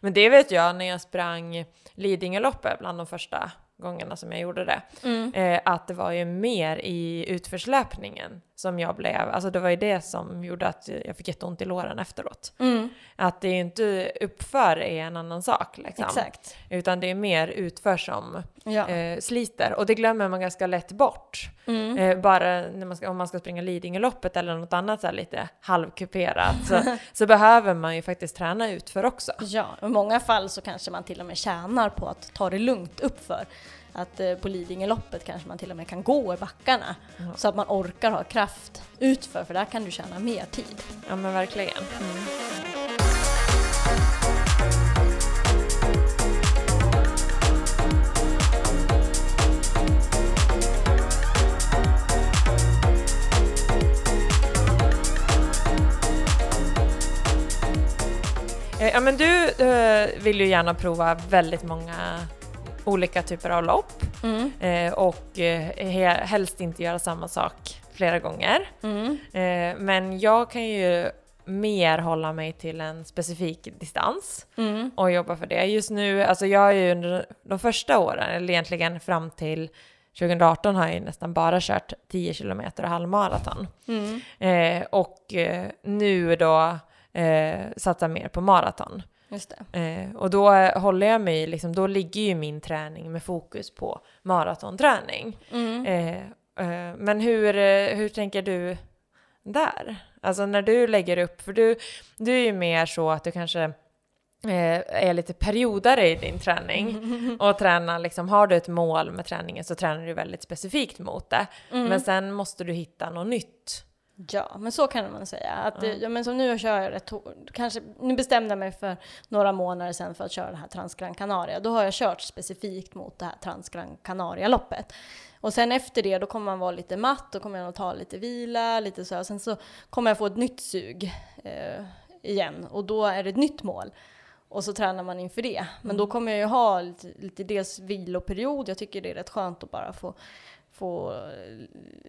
Men det vet jag när jag sprang Lidingöloppet bland de första gångerna som jag gjorde det. Mm. Eh, att det var ju mer i utförslöpningen som jag blev, alltså det var ju det som gjorde att jag fick jätteont i låren efteråt. Mm. Att det är ju inte uppför är en annan sak liksom. Exakt. Utan det är mer utför som Ja. eh, sliter. Och det glömmer man ganska lätt bort. Mm. Eh, bara när man ska, om man ska springa Lidingöloppet eller något annat så här lite halvkuperat så, så behöver man ju faktiskt träna utför också. Ja, i många fall så kanske man till och med tjänar på att ta det lugnt uppför. Att eh, på Lidingöloppet kanske man till och med kan gå i backarna. Ja. Så att man orkar ha kraft utför, för där kan du tjäna mer tid. Ja men verkligen. Eh, Ja men du eh, vill ju gärna prova väldigt många olika typer av lopp Mm. eh, och eh, he- helst inte göra samma sak flera gånger. Mm. Eh, men jag kan ju mer hålla mig till en specifik distans Mm. och jobba för det. Just nu, alltså jag är ju under de första åren, eller egentligen fram till 2018 har jag ju nästan bara kört 10 kilometer och halvmaraton. Mm. Eh, och eh, nu då eh, satsar mer på maraton. Just det. Eh, och då eh, håller jag mig, liksom, då ligger ju min träning med fokus på maratonträning. Mm. Eh, eh, men hur, eh, hur tänker du där? Alltså när du lägger upp, för du, du är ju mer så att du kanske eh, är lite periodare i din träning och tränar liksom, har du ett mål med träningen så tränar du väldigt specifikt mot det. Mm. Men sen måste du hitta något nytt. Ja, men så kan man säga. Att, Ja. ja. men som nu kör jag rätt hår- kanske, Nu bestämde jag mig för några månader sedan för att köra det här Transgran Canaria. Då har jag kört specifikt mot det här Transgran Canaria-loppet. Och sen efter det, då kommer man vara lite matt, då kommer jag nog ta lite vila, lite så. här. Sen så kommer jag få ett nytt sug eh, igen och då är det ett nytt mål. Och så tränar man inför det. Men då kommer jag ju ha lite, lite dels viloperiod, jag tycker det är rätt skönt att bara få få,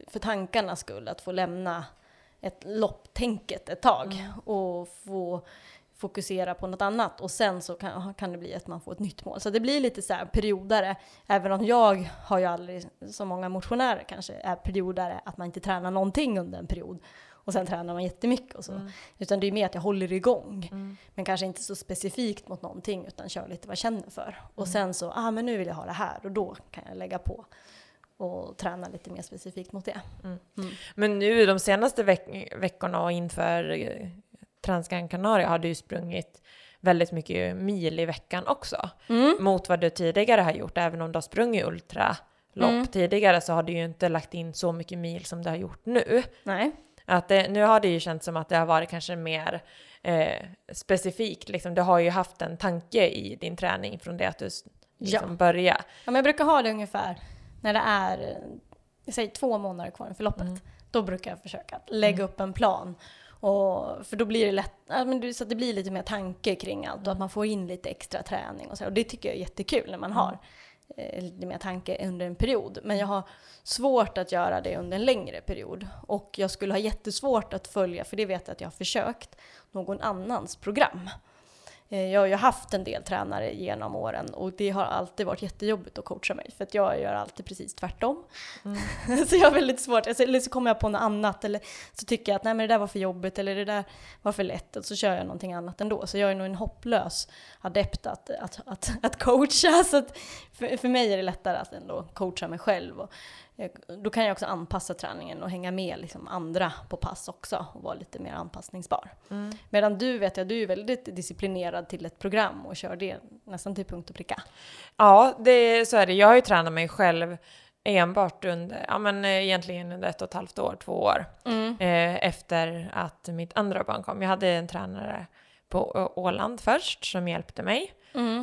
för tankarnas skull, att få lämna ett lopptänket ett tag och få fokusera på något annat. Och sen så kan, kan det bli att man får ett nytt mål. Så det blir lite så periodare, även om jag har ju aldrig, som många motionärer kanske, är periodare att man inte tränar någonting under en period. Och sen tränar man jättemycket och så. Utan det är mer att jag håller igång. Men kanske inte så specifikt mot någonting utan kör lite vad jag känner för. Och sen så, ah men nu vill jag ha det här. Och då kan jag lägga på och träna lite mer specifikt mot det. Men nu de senaste veck- veckorna och inför eh, Transgran Canaria har du ju sprungit väldigt mycket mil i veckan också. Mot vad du tidigare har gjort, även om du har sprungit ultralopp tidigare så har du ju inte lagt in så mycket mil som du har gjort nu. Nej. Att det, nu har det ju känts som att det har varit kanske mer eh, specifikt, liksom, du har ju haft en tanke i din träning från det att du liksom började. Ja, men jag brukar ha det ungefär när det är, eh, säger två månader kvar inför loppet. Då brukar jag försöka lägga upp en plan. Och, för då blir det lätt, men så att det blir lite mer tanke kring allt och att man får in lite extra träning och så. Och det tycker jag är jättekul när man har eh, lite mer tanke under en period. Men jag har svårt att göra det under en längre period. Och jag skulle ha jättesvårt att följa, för det vet jag att jag har försökt, någon annans program. Eh, Jag har ju haft en del tränare genom åren och det har alltid varit jättejobbigt att coacha mig för att jag gör alltid precis tvärtom. så jag har väldigt svårt, alltså, eller så kommer jag på något annat eller så tycker jag att nej men det där var för jobbigt eller det där var för lätt och så kör jag någonting annat ändå. Så jag är nog en hopplös adept att, att, att, att coacha. Så att för, för mig är det lättare att ändå coacha mig själv. Och, då kan jag också anpassa träningen och hänga med liksom andra på pass också och vara lite mer anpassningsbar. Medan du vet jag, du är väldigt disciplinerad till ett program och kör det nästan till punkt och pricka. Ja, det, så är det. Jag har ju tränat mig själv enbart under, ja men eh, egentligen under ett och ett halvt år, två år. Eh, efter att mitt andra barn kom. Jag hade en tränare på Åland först som hjälpte mig.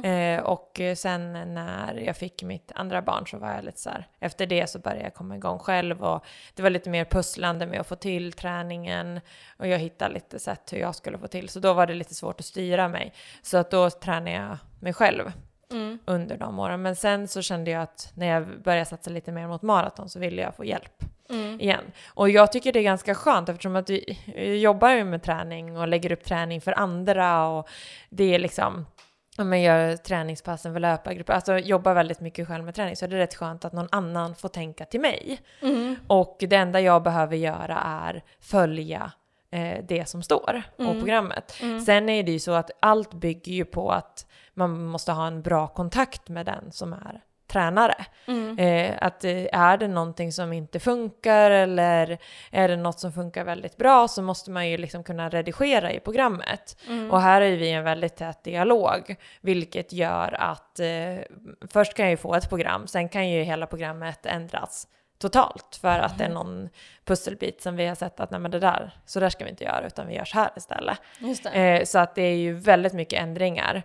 Eh, och sen när jag fick mitt andra barn så var jag lite så här, efter det så började jag komma igång själv och det var lite mer pusslande med att få till träningen och jag hittade lite sätt hur jag skulle få till. Så då var det lite svårt att styra mig. Så att då tränade jag mig själv under de åren. Men sen så kände jag att när jag började satsa lite mer mot maraton så ville jag få hjälp igen. Och jag tycker det är ganska skönt eftersom att vi jobbar ju med träning och lägger upp träning för andra och det är liksom om man gör träningspassen för löpargrupper, alltså jobbar väldigt mycket själv med träning så är det rätt skönt att någon annan får tänka till mig. Och det enda jag behöver göra är följa eh, det som står på programmet. Sen är det ju så att allt bygger ju på att man måste ha en bra kontakt med den som är tränare. Eh, att eh, är det någonting som inte funkar eller är det något som funkar väldigt bra så måste man ju liksom kunna redigera i programmet. Och här är vi en väldigt tät dialog, vilket gör att eh, först kan jag ju få ett program, sen kan ju hela programmet ändras totalt för att det är någon pusselbit som vi har sett att nej men det där, så där ska vi inte göra utan vi gör så här istället. Eh, så att det är ju väldigt mycket ändringar.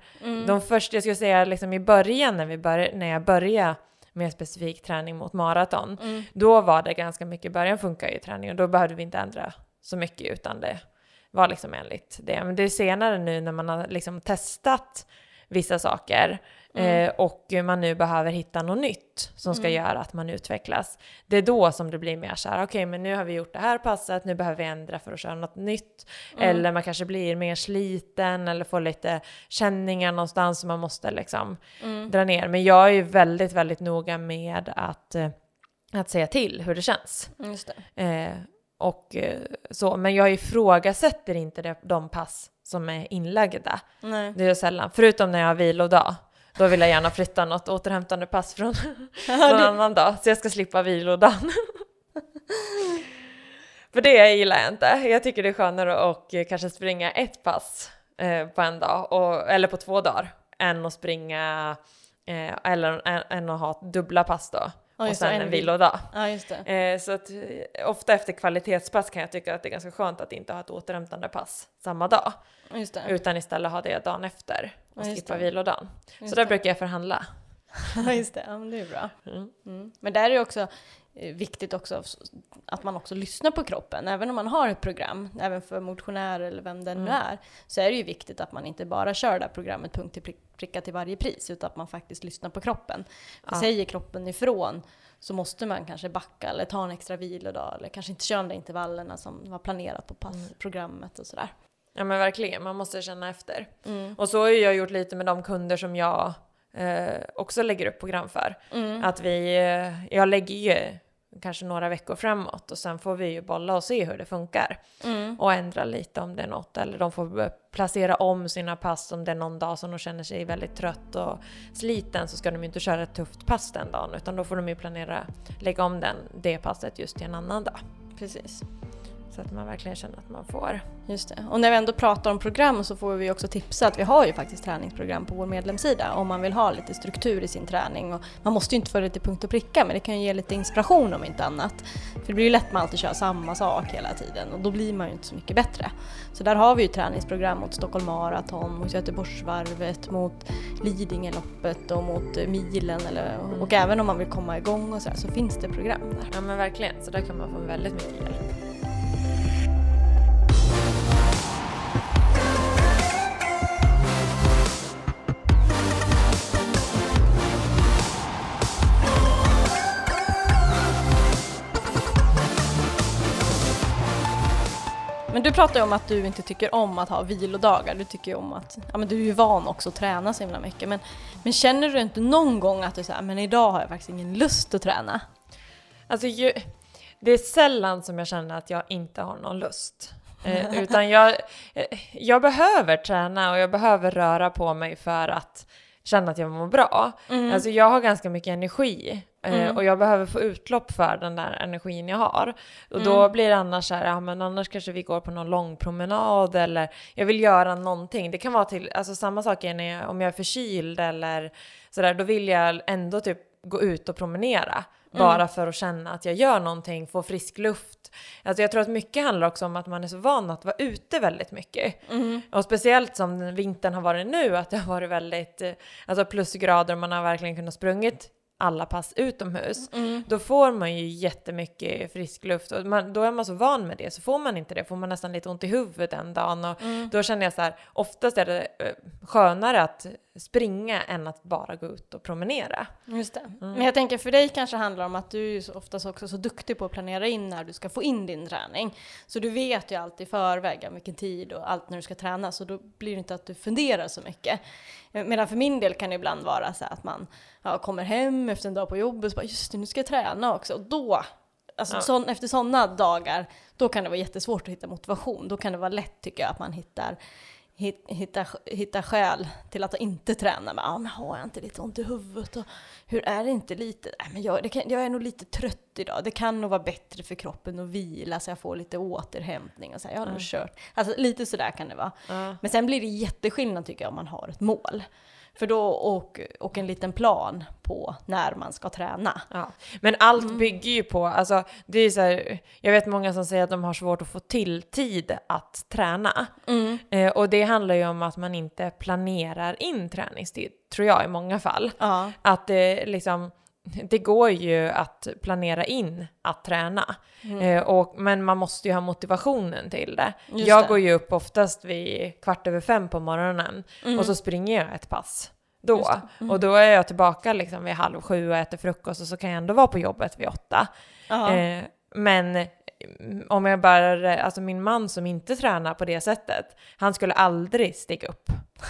De första, jag skulle säga liksom i början när, vi bör, när jag började med specifik träning mot maraton, då var det ganska mycket, i början funkar ju träningen, då behövde vi inte ändra så mycket utan det var liksom enligt det. Men det är senare nu när man har liksom testat vissa saker eh, och man nu behöver hitta något nytt som ska göra att man utvecklas. Det är då som det blir mer så här, okej men nu har vi gjort det här passet, nu behöver vi ändra för att köra något nytt. Eller man kanske blir mer sliten eller får lite känningar någonstans som man måste liksom dra ner. Men jag är ju väldigt, väldigt noga med att, eh, att säga till hur det känns. Just det. Eh, och eh, så, men jag ifrågasätter inte det, de pass som är inlagda. Nej. Det är sällan, förutom när jag har vilodag. Då vill jag gärna flytta något återhämtande pass från någon annan dag, så jag ska slippa vilodagen. För det gillar jag inte. Jag tycker det är skönare att kanske springa ett pass eh, på en dag, och, eller på två dagar, än att springa, eh, eller än, än att ha dubbla pass då. Ja, och just det, sen en en vil- vilodag. Ja. Eh, så att eh, ofta efter kvalitetspass kan jag tycka att det är ganska skönt att inte ha ett återhämtande pass samma dag. Utan istället ha det dagen efter och Ja, skippa vilodagen. Just Så där det. brukar jag förhandla. Ja, just det. Ja, men det är bra. Mm. Mm. Men där är det också eh, viktigt också att man också lyssnar på kroppen. Även om man har ett program, även för motionärer eller vem det nu Mm. är, så är det ju viktigt att man inte bara kör det här programmet punkt, till prick, pricka till varje pris, utan att man faktiskt lyssnar på kroppen. För Ja. säger kroppen ifrån så måste man kanske backa eller ta en extra vilodag eller kanske inte köra de där intervallerna som var planerat på passprogrammet och sådär. Ja men verkligen, man måste känna efter. Mm. Och så har jag gjort lite med de kunder som jag eh, också lägger upp program för. Mm. Att vi, eh, jag lägger ju kanske några veckor framåt och sen får vi ju bolla och se hur det funkar. Mm. Och ändra lite om det är något. Eller de får placera om sina pass om det är någon dag som de känner sig väldigt trött och sliten så ska de ju inte köra ett tufft pass den dagen utan då får de ju planera, lägga om den, det passet just till en annan dag. Precis. Så att man verkligen känner att man får. Just det. Och när vi ändå pratar om program så får vi också tipsa att vi har ju faktiskt träningsprogram på vår medlemssida om man vill ha lite struktur i sin träning. Och man måste ju inte följa det till punkt och pricka men det kan ju ge lite inspiration om inte annat. För det blir ju lätt att man alltid kör samma sak hela tiden och då blir man ju inte så mycket bättre. Så där har vi ju träningsprogram mot Stockholm Marathon, mot Göteborgsvarvet, mot Lidingöloppet och mot milen eller, och även om man vill komma igång och så, här, så finns det program där. Ja men verkligen, så där kan man få väldigt mycket hjälp. Men du pratar ju om att du inte tycker om att ha vilodagar. Du tycker ju om att, ja men du är ju van också att träna så himla mycket. Men, men känner du inte någon gång att du säger, men idag har jag faktiskt ingen lust att träna? Alltså ju, det är sällan som jag känner att jag inte har någon lust. Eh, utan jag, eh, jag behöver träna och jag behöver röra på mig för att känna att jag mår bra. Alltså jag har ganska mycket energi eh, och jag behöver få utlopp för den där energin jag har. Och då blir det annars så här, ja men annars kanske vi går på någon lång promenad eller jag vill göra någonting. Det kan vara till, alltså samma sak är jag, om jag är förkyld eller sådär, då vill jag ändå typ gå ut och promenera. Bara för att känna att jag gör någonting, få frisk luft. Alltså jag tror att mycket handlar också om att man är så van att vara ute väldigt mycket. Och speciellt som vintern har varit nu, att det har varit väldigt eh, alltså plusgrader och man har verkligen kunnat sprungit alla pass utomhus. Då får man ju jättemycket frisk luft och man, då är man så van med det så får man inte det, får man nästan lite ont i huvudet den dagen och då känner jag så här, oftast är det eh, skönare att springa än att bara gå ut och promenera. Just det. Men jag tänker för dig kanske handlar om att du är ju oftast också så duktig på att planera in när du ska få in din träning. Så du vet ju alltid i förväg vilken tid och allt när du ska träna, så då blir det inte att du funderar så mycket. Eh, Medan för min del kan det ibland vara så att man ja, kommer hem efter en dag på jobbet och bara just det, nu ska jag träna också. Och då, alltså Ja. sån, efter sådana dagar, då kan det vara jättesvårt att hitta motivation. Då kan det vara lätt tycker jag att man hittar hit- hitta, hitta skäl till att inte träna. Men, ja, men har jag inte lite ont i huvudet? Och hur är det inte lite? Nej, men jag, kan, jag är nog lite trött idag. Det kan nog vara bättre för kroppen att vila så jag får lite återhämtning. Och så här, jag har nog kört. Alltså lite sådär kan det vara. Ja. Men sen blir det jätteskillnad tycker jag om man har ett mål. För då, och, och en liten plan på när man ska träna. Ja, men allt bygger ju på, alltså det är så här, jag vet många som säger att de har svårt att få till tid att träna. Eh, och det handlar ju om att man inte planerar in träningstid, tror jag i många fall. Ja. Att det liksom, det går ju att planera in att träna. Eh, och, men man måste ju ha motivationen till det. Just jag det. går ju upp oftast vid kvart över fem på morgonen och så springer jag ett pass då. Och då är jag tillbaka liksom vid halv sju och äter frukost och så kan jag ändå vara på jobbet vid åtta. Eh, men mm, om jag bara, alltså min man som inte tränar på det sättet, han skulle aldrig stiga upp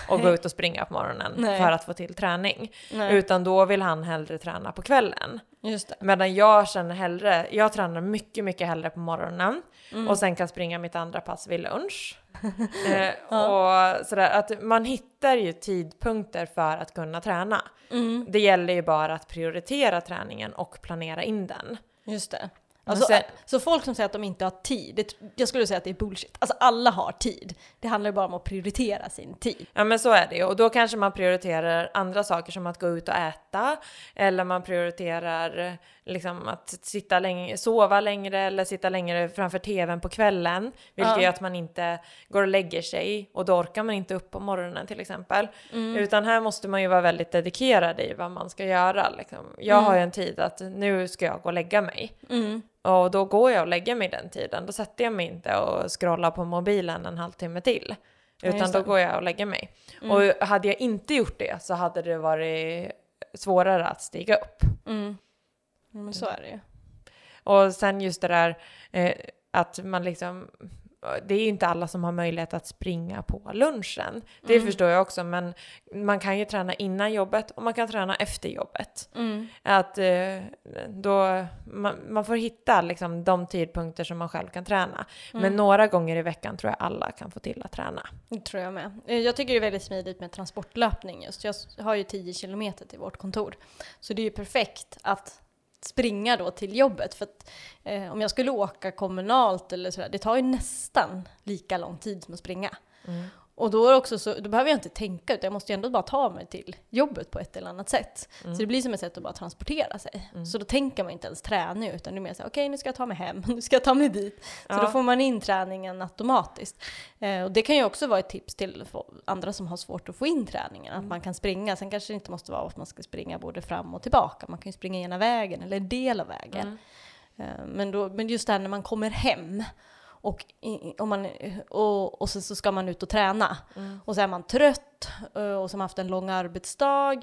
och gå ut och springa på morgonen Nej. för att få till träning. Nej. Utan då vill han hellre träna på kvällen. Medan jag känner hellre, jag tränar mycket, mycket hellre på morgonen Mm. och sen kan springa mitt andra pass vid lunch. eh, och sådär, att man hittar ju tidpunkter för att kunna träna. Mm. Det gäller ju bara att prioritera träningen och planera in den. Just det. Alltså, sen- Så folk som säger att de inte har tid, det, jag skulle säga att det är bullshit. Alltså alla har tid. Det handlar ju bara om att prioritera sin tid. Ja men så är det ju och då kanske man prioriterar andra saker som att gå ut och äta eller man prioriterar liksom att sitta länge, sova längre eller sitta längre framför tvn på kvällen vilket Ja. gör att man inte går och lägger sig och då orkar man inte upp på morgonen till exempel. Mm. Utan här måste man ju vara väldigt dedikerad i vad man ska göra. Liksom. Jag Mm. har ju en tid att nu ska jag gå och lägga mig. Och då går jag och lägger mig den tiden. Då sätter jag mig inte och scrollar på mobilen en halvtimme till. Utan just då går jag och lägger mig. Mm. Och hade jag inte gjort det så hade det varit svårare att stiga upp. Mm. Ja, Men så är det ju. Och sen just det där eh, att man liksom, det är ju inte alla som har möjlighet att springa på lunchen. Det Mm. förstår jag också, men man kan ju träna innan jobbet och man kan träna efter jobbet. Mm. Att eh, då, man, man får hitta liksom de tidpunkter som man själv kan träna. Men Mm. några gånger i veckan tror jag alla kan få till att träna. Det tror jag med. Eh, Jag tycker det är väldigt smidigt med transportlöpning just. Jag har ju 10 kilometer till vårt kontor. Så det är ju perfekt att springa då till jobbet. För att eh, om jag skulle åka kommunalt eller sådär, det tar ju nästan lika lång tid som att springa. Mm. Och då, är också så, då behöver jag inte tänka utan jag måste ju ändå bara ta mig till jobbet på ett eller annat sätt. Mm. Så det blir som ett sätt att bara transportera sig. Mm. Så då tänker man inte ens träning utan det är mer så här, okej nu ska jag ta mig hem, nu ska jag ta mig dit. Så Ja. då får man in träningen automatiskt. Eh, och det kan ju också vara ett tips till andra som har svårt att få in träningen, Mm. att man kan springa. Sen kanske det inte måste vara att man ska springa både fram och tillbaka, man kan ju springa ena vägen eller en del av vägen. Mm. Eh, Men, då, men just det här när man kommer hem och, och, man, och, och så, så ska man ut och träna. Mm. Och så är man trött eh, och som haft en lång arbetsdag.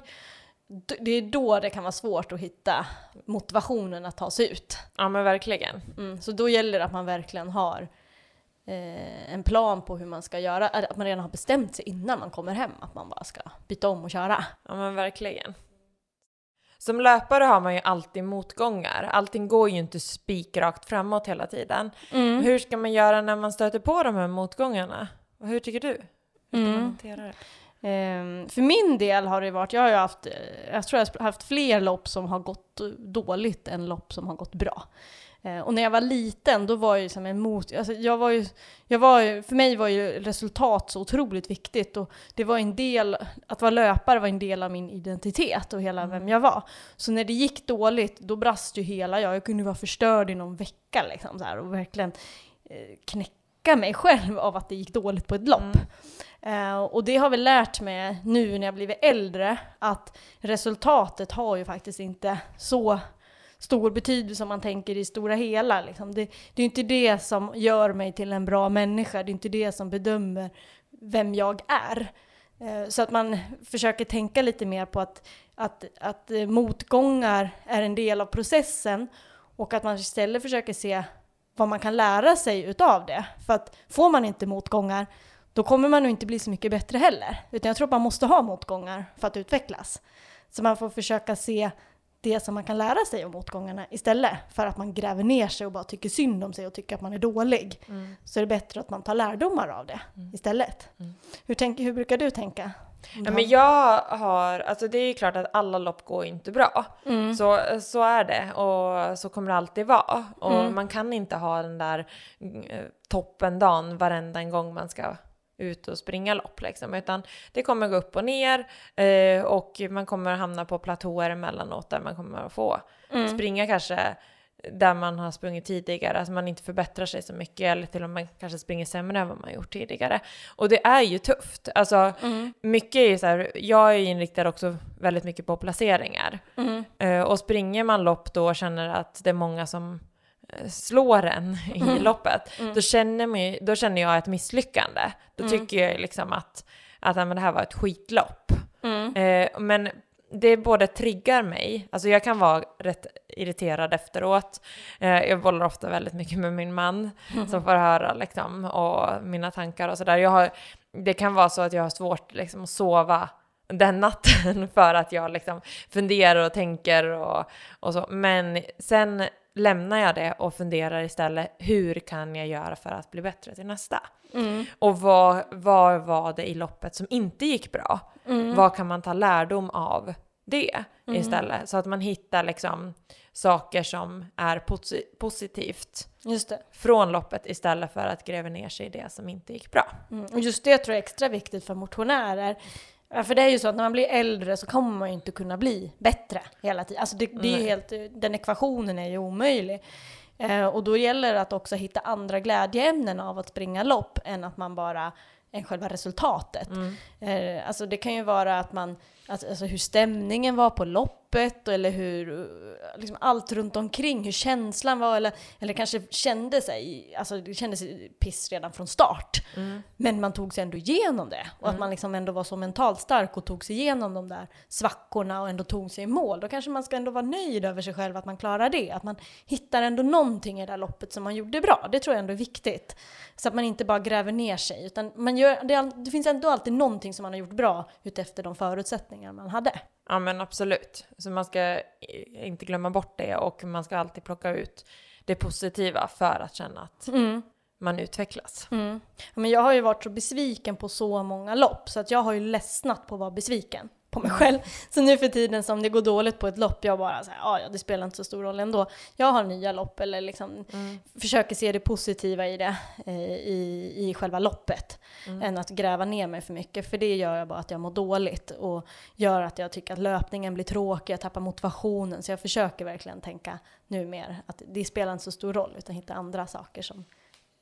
Det är då det kan vara svårt att hitta motivationen att ta sig ut. Ja men verkligen. Mm, så då gäller det att man verkligen har eh, en plan på hur man ska göra, att man redan har bestämt sig innan man kommer hem att man bara ska byta om och köra. Ja men verkligen. Som löpare har man ju alltid motgångar. Allting går ju inte spikrakt framåt hela tiden. Mm. Hur ska man göra när man stöter på de här motgångarna? Och hur tycker du? Hur ska man Mm. hantera det? Ehm, för min del har det varit, jag har ju haft, eh, jag tror jag har haft fler lopp som har gått dåligt än lopp som har gått bra. Eh, och när jag var liten, då var jag ju som en mot, alltså jag var ju, jag var för mig var ju resultat så otroligt viktigt och det var en del, att vara löpare var en del av min identitet och hela vem jag var. Så när det gick dåligt, då brast ju hela jag, jag kunde vara förstörd i någon vecka liksom så här, och verkligen eh, knäcka mig själv av att det gick dåligt på ett lopp. Eh, och det har väl lärt mig nu när jag blivit äldre att resultatet har ju faktiskt inte så stor betydelse om man tänker i stora hela. Liksom. Det, det är inte det som gör mig till en bra människa, det är inte det som bedömer vem jag är. Eh, så att man försöker tänka lite mer på att, att, att eh, motgångar är en del av processen och att man istället försöker se vad man kan lära sig utav det. För att får man inte motgångar då kommer man nog inte bli så mycket bättre heller. Utan jag tror att man måste ha motgångar för att utvecklas. Så man får försöka se det som man kan lära sig av motgångarna istället för att man gräver ner sig och bara tycker synd om sig och tycker att man är dålig. Mm. Så är det bättre att man tar lärdomar av det istället. Mm. Hur, tänk, hur brukar du tänka? Om Ja, men jag har, alltså det är ju klart att alla lopp går inte bra. Mm. Så, så är det och så kommer det alltid vara. Och Mm. man kan inte ha den där eh, toppendagen varenda en gång man ska ut och springa lopp liksom. Utan det kommer gå upp och ner eh, och man kommer hamna på platåer emellanåt där man kommer att få Mm. springa kanske där man har sprungit tidigare, alltså man inte förbättrar sig så mycket eller till och med kanske springer sämre än vad man gjort tidigare. Och det är ju tufft. Alltså Mm. mycket är ju så här, jag är ju inriktad också väldigt mycket på placeringar. Mm. Eh, och springer man lopp då och känner att det är många som slår en i Mm. loppet, Mm. då, känner mig, då känner jag ett misslyckande. Då Mm. tycker jag liksom att, att men det här var ett skitlopp. Mm. Eh, men det både triggar mig, alltså jag kan vara rätt irriterad efteråt. Eh, jag bollar ofta väldigt mycket med min man som får höra liksom, och mina tankar och sådär. Det kan vara så att jag har svårt liksom, att sova den natten för att jag liksom funderar och tänker och, och så. Men sen lämnar jag det och funderar istället, hur kan jag göra för att bli bättre till nästa? Mm. Och vad, vad var det i loppet som inte gick bra? Mm. Vad kan man ta lärdom av det Mm. istället? Så att man hittar liksom saker som är posi- positivt Just det. från loppet istället för att gräva ner sig i det som inte gick bra. Mm. Och just det tror jag är extra viktigt för motionärer. Ja, För det är ju så att när man blir äldre så kommer man ju inte kunna bli bättre hela tiden. Alltså det, det är helt, den ekvationen är ju omöjlig. Eh, och då gäller det att också hitta andra glädjeämnen av att springa lopp än att man bara än själva resultatet. Mm. Eh, alltså det kan ju vara att man, att, alltså hur stämningen var på loppet eller hur liksom allt runt omkring, hur känslan var eller, eller kanske kände sig, alltså det kändes piss redan från start. Mm. Men man tog sig ändå igenom det och att man liksom ändå var så mentalt stark och tog sig igenom de där svackorna och ändå tog sig i mål. Då kanske man ska ändå vara nöjd över sig själv att man klarar det. Att man hittar ändå någonting i det där loppet som man gjorde bra. Det tror jag ändå är viktigt. Så att man inte bara gräver ner sig utan man gör, det, det finns ändå alltid någonting som man har gjort bra utefter de förutsättningar man hade. Ja men absolut. Så man ska inte glömma bort det och man ska alltid plocka ut det positiva för att känna att man utvecklas. Mm. Men jag har ju varit så besviken på så många lopp så att jag har ju ledsnat på att vara besviken på mig själv. Så nu för tiden som det går dåligt på ett lopp, jag bara säger ja ja det spelar inte så stor roll ändå. Jag har nya lopp eller liksom försöker se det positiva i det, eh, i, i själva loppet. Än att gräva ner mig för mycket, för det gör jag bara att jag mår dåligt och gör att jag tycker att löpningen blir tråkig, jag tappar motivationen. Så jag försöker verkligen tänka nu mer att det spelar inte så stor roll utan hitta andra saker som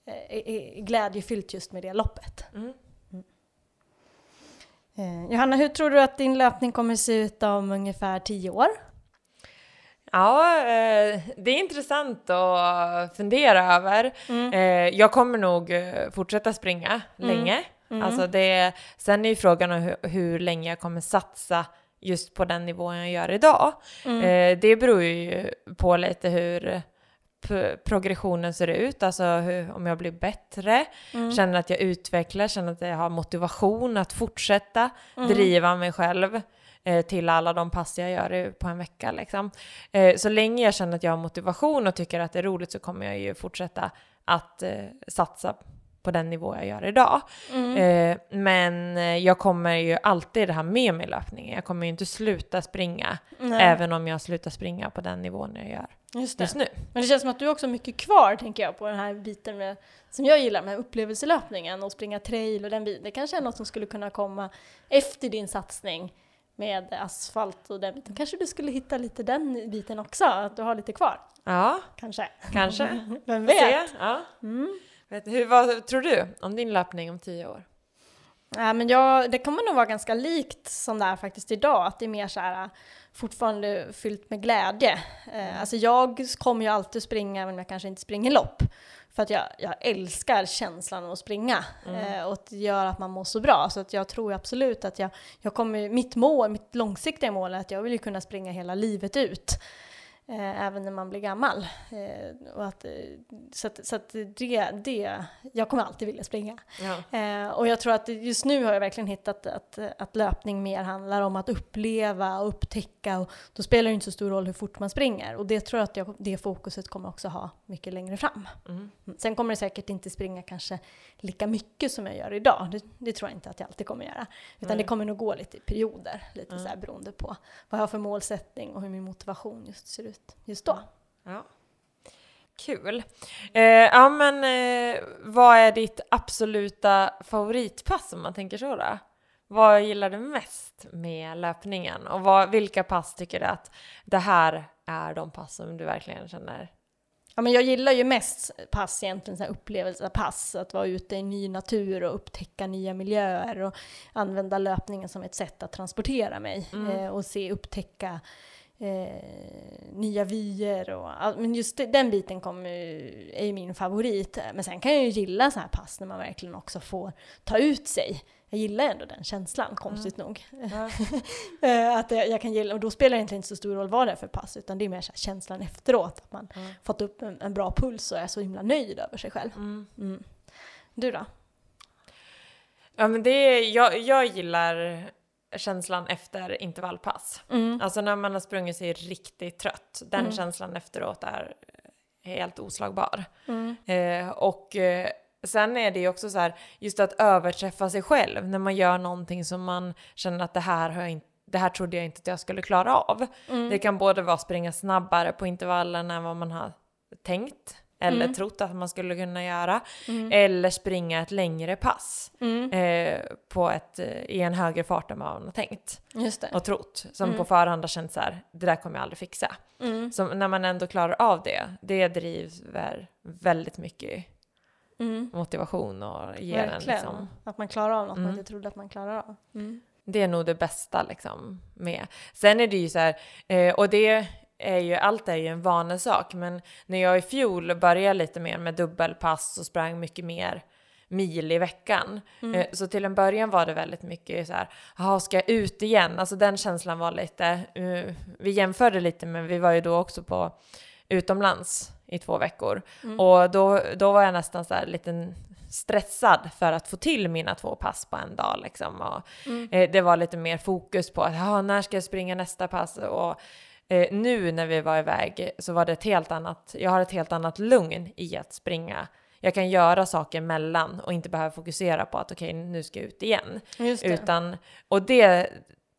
eh, är, är glädjefyllt just med det loppet. Mm. Eh, Johanna, hur tror du att din löpning kommer se ut om ungefär tio år? Ja, eh, det är intressant att fundera över. Eh, jag kommer nog eh, fortsätta springa länge. Alltså det, sen är ju frågan om hur, hur länge jag kommer satsa just på den nivån jag gör idag. Eh, det beror ju på lite hur progressionen ser ut, alltså hur, om jag blir bättre, känner att jag utvecklas, känner att jag har motivation att fortsätta driva mig själv eh, till alla de pass jag gör på en vecka. Liksom. Eh, så länge jag känner att jag har motivation och tycker att det är roligt så kommer jag ju fortsätta att eh, satsa på den nivå jag gör idag. Eh, men eh, jag kommer ju alltid ha med mig löpningen. Jag kommer ju inte sluta springa, även om jag slutar springa på den nivån jag gör Just det. just nu. Men det känns som att du också har mycket kvar, tänker jag, på den här biten med, som jag gillar med upplevelselöpningen och springa trail och den biten. Det kanske är något som skulle kunna komma efter din satsning med asfalt och den biten. Kanske du skulle hitta lite den biten också, att du har lite kvar. Ja, Kanske. kanske. Vem vet? Ja. Vet, hur, vad tror du om din löpning om tio år? Ja, men jag, det kommer nog vara ganska likt som det är faktiskt idag, att det är mer så här fortfarande fyllt med glädje. Eh, alltså jag kommer ju alltid springa, om jag kanske inte springer lopp. För att jag, jag älskar känslan av att springa eh, och det gör att man mår så bra. Så att jag tror absolut att jag, jag kommer, mitt mål, mitt långsiktiga mål är att jag vill kunna springa hela livet ut. Eh, även när man blir gammal. Eh, och att, eh, så att, så att det, det, jag kommer alltid vilja springa. Ja. Eh, och jag tror att just nu har jag verkligen hittat att, att löpning mer handlar om att uppleva och upptäcka och då spelar det inte så stor roll hur fort man springer. Och det tror jag att jag, det fokuset kommer också ha mycket längre fram. Mm. Mm. Sen kommer det säkert inte springa kanske lika mycket som jag gör idag. Det, det tror jag inte att jag alltid kommer göra. Utan det kommer nog gå lite i perioder, lite så här beroende på vad jag har för målsättning och hur min motivation just ser ut just då. Ja. Kul. Eh, ja men eh, vad är ditt absoluta favoritpass om man tänker så då? Vad gillar du mest med löpningen? Och vad, vilka pass tycker du att det här är de pass som du verkligen känner? Ja, men jag gillar ju mest pass egentligen, så här upplevelsepass, att vara ute i ny natur och upptäcka nya miljöer och använda löpningen som ett sätt att transportera mig eh, och se, upptäcka eh, nya vyer och all, men just den biten kommer, är ju min favorit. Men sen kan jag ju gilla så här pass när man verkligen också får ta ut sig. Jag gillar ändå den känslan, konstigt nog. Eh, att jag, jag kan gilla, och då spelar det egentligen inte så stor roll vad det är för pass, utan det är mer så känslan efteråt, att man fått upp en, en bra puls och är så himla nöjd över sig själv. Mm. Du då? Ja men det jag, jag gillar känslan efter intervallpass. Mm. Alltså när man har sprungit sig riktigt trött. Den känslan efteråt är helt oslagbar. Mm. Eh, och eh, sen är det ju också så här, just att överträffa sig själv när man gör någonting som man känner att det här har jag inte det här trodde jag inte att jag skulle klara av. Mm. Det kan både vara springa snabbare på intervallen än vad man har tänkt eller Mm. trott att man skulle kunna göra. Eller springa ett längre pass Mm. eh, på ett, eh, i en högre fart än vad man har tänkt och trott. Som på förhand har känt så här, det där kommer jag aldrig fixa. Mm. Så när man ändå klarar av det, det driver väldigt mycket Mm. motivation och ger en liksom. Att man klarar av något man Mm. inte trodde att man klarar av. Mm. Det är nog det bästa liksom med. Sen är det ju så här, eh, och det är ju, allt är ju en vanesak, men när jag i fjol började lite mer med dubbelpass och sprang mycket mer mil i veckan. Eh, Så till en början var det väldigt mycket så här, jaha, ska jag ut igen? Alltså den känslan var lite, eh, vi jämförde lite men vi var ju då också på utomlands i två veckor. Och då, då var jag nästan så här lite stressad för att få till mina två pass på en dag liksom. Och, eh, det var lite mer fokus på att, när ska jag springa nästa pass? Och eh, nu när vi var iväg så var det ett helt annat, jag har ett helt annat lugn i att springa. Jag kan göra saker mellan och inte behöva fokusera på att okej, nu ska jag ut igen. Just. Utan, och det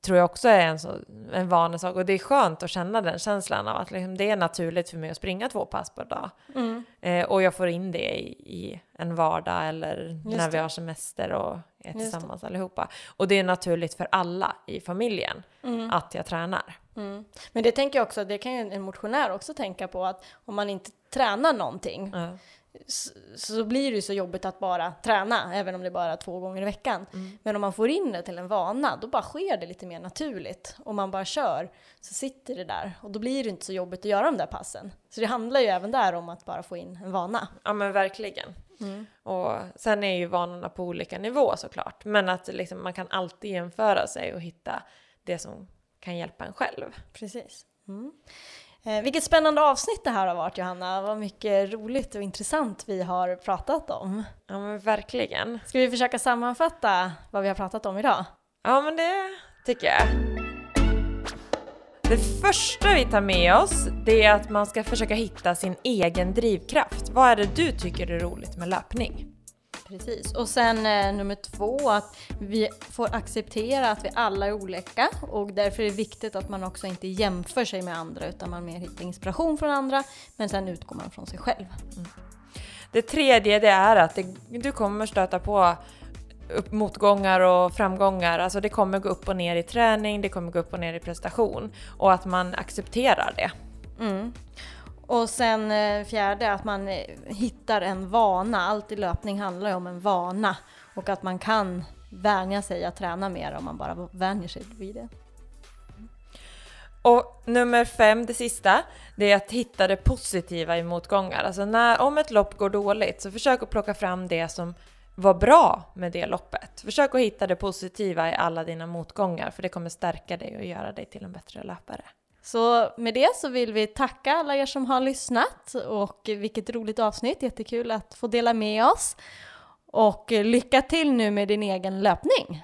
tror jag också är en, så, en vanesak och det är skönt att känna den känslan av att liksom, det är naturligt för mig att springa två pass per dag. Mm. Eh, och jag får in det i, i en vardag eller när vi det. har semester och är tillsammans allihopa. Och det är naturligt för alla i familjen att jag tränar. Mm. Men det tänker jag också, det kan ju en motionär också tänka på att om man inte tränar någonting Ja. s- så blir det ju så jobbigt att bara träna, även om det bara är två gånger i veckan. Men om man får in det till en vana, då bara sker det lite mer naturligt. Om man bara kör så sitter det där och då blir det inte så jobbigt att göra de där passen. Så det handlar ju även där om att bara få in en vana. Ja men verkligen. Och sen är ju vanorna på olika nivå såklart. Men att liksom, man kan alltid jämföra sig och hitta det som kan hjälpa en själv. Precis. Mm. Eh, vilket spännande avsnitt det här har varit Johanna. Vad mycket roligt och intressant vi har pratat om. Ja men verkligen. Ska vi försöka sammanfatta vad vi har pratat om idag? Ja men det tycker jag. Det första vi tar med oss det är att man ska försöka hitta sin egen drivkraft. Vad är det du tycker är roligt med löpning? Precis. Och sen eh, nummer två, att vi får acceptera att vi alla är olika och därför är det viktigt att man också inte jämför sig med andra utan man mer hittar inspiration från andra men sen utgår man från sig själv. Det tredje det är att det, du kommer stöta på upp motgångar och framgångar. Alltså det kommer gå upp och ner i träning, det kommer gå upp och ner i prestation och att man accepterar det. Mm. Och sen eh, fjärde, att man eh, hittar en vana. Allt i löpning handlar ju om en vana och att man kan vänja sig att träna mer om man bara vänjer sig vid det. Och nummer fem, det sista, det är att hitta det positiva i motgångar. Alltså när, om ett lopp går dåligt så försök att plocka fram det som var bra med det loppet. Försök att hitta det positiva i alla dina motgångar för det kommer stärka dig och göra dig till en bättre löpare. Så med det så vill vi tacka alla er som har lyssnat och vilket roligt avsnitt, jättekul att få dela med oss. Och lycka till nu med din egen löpning!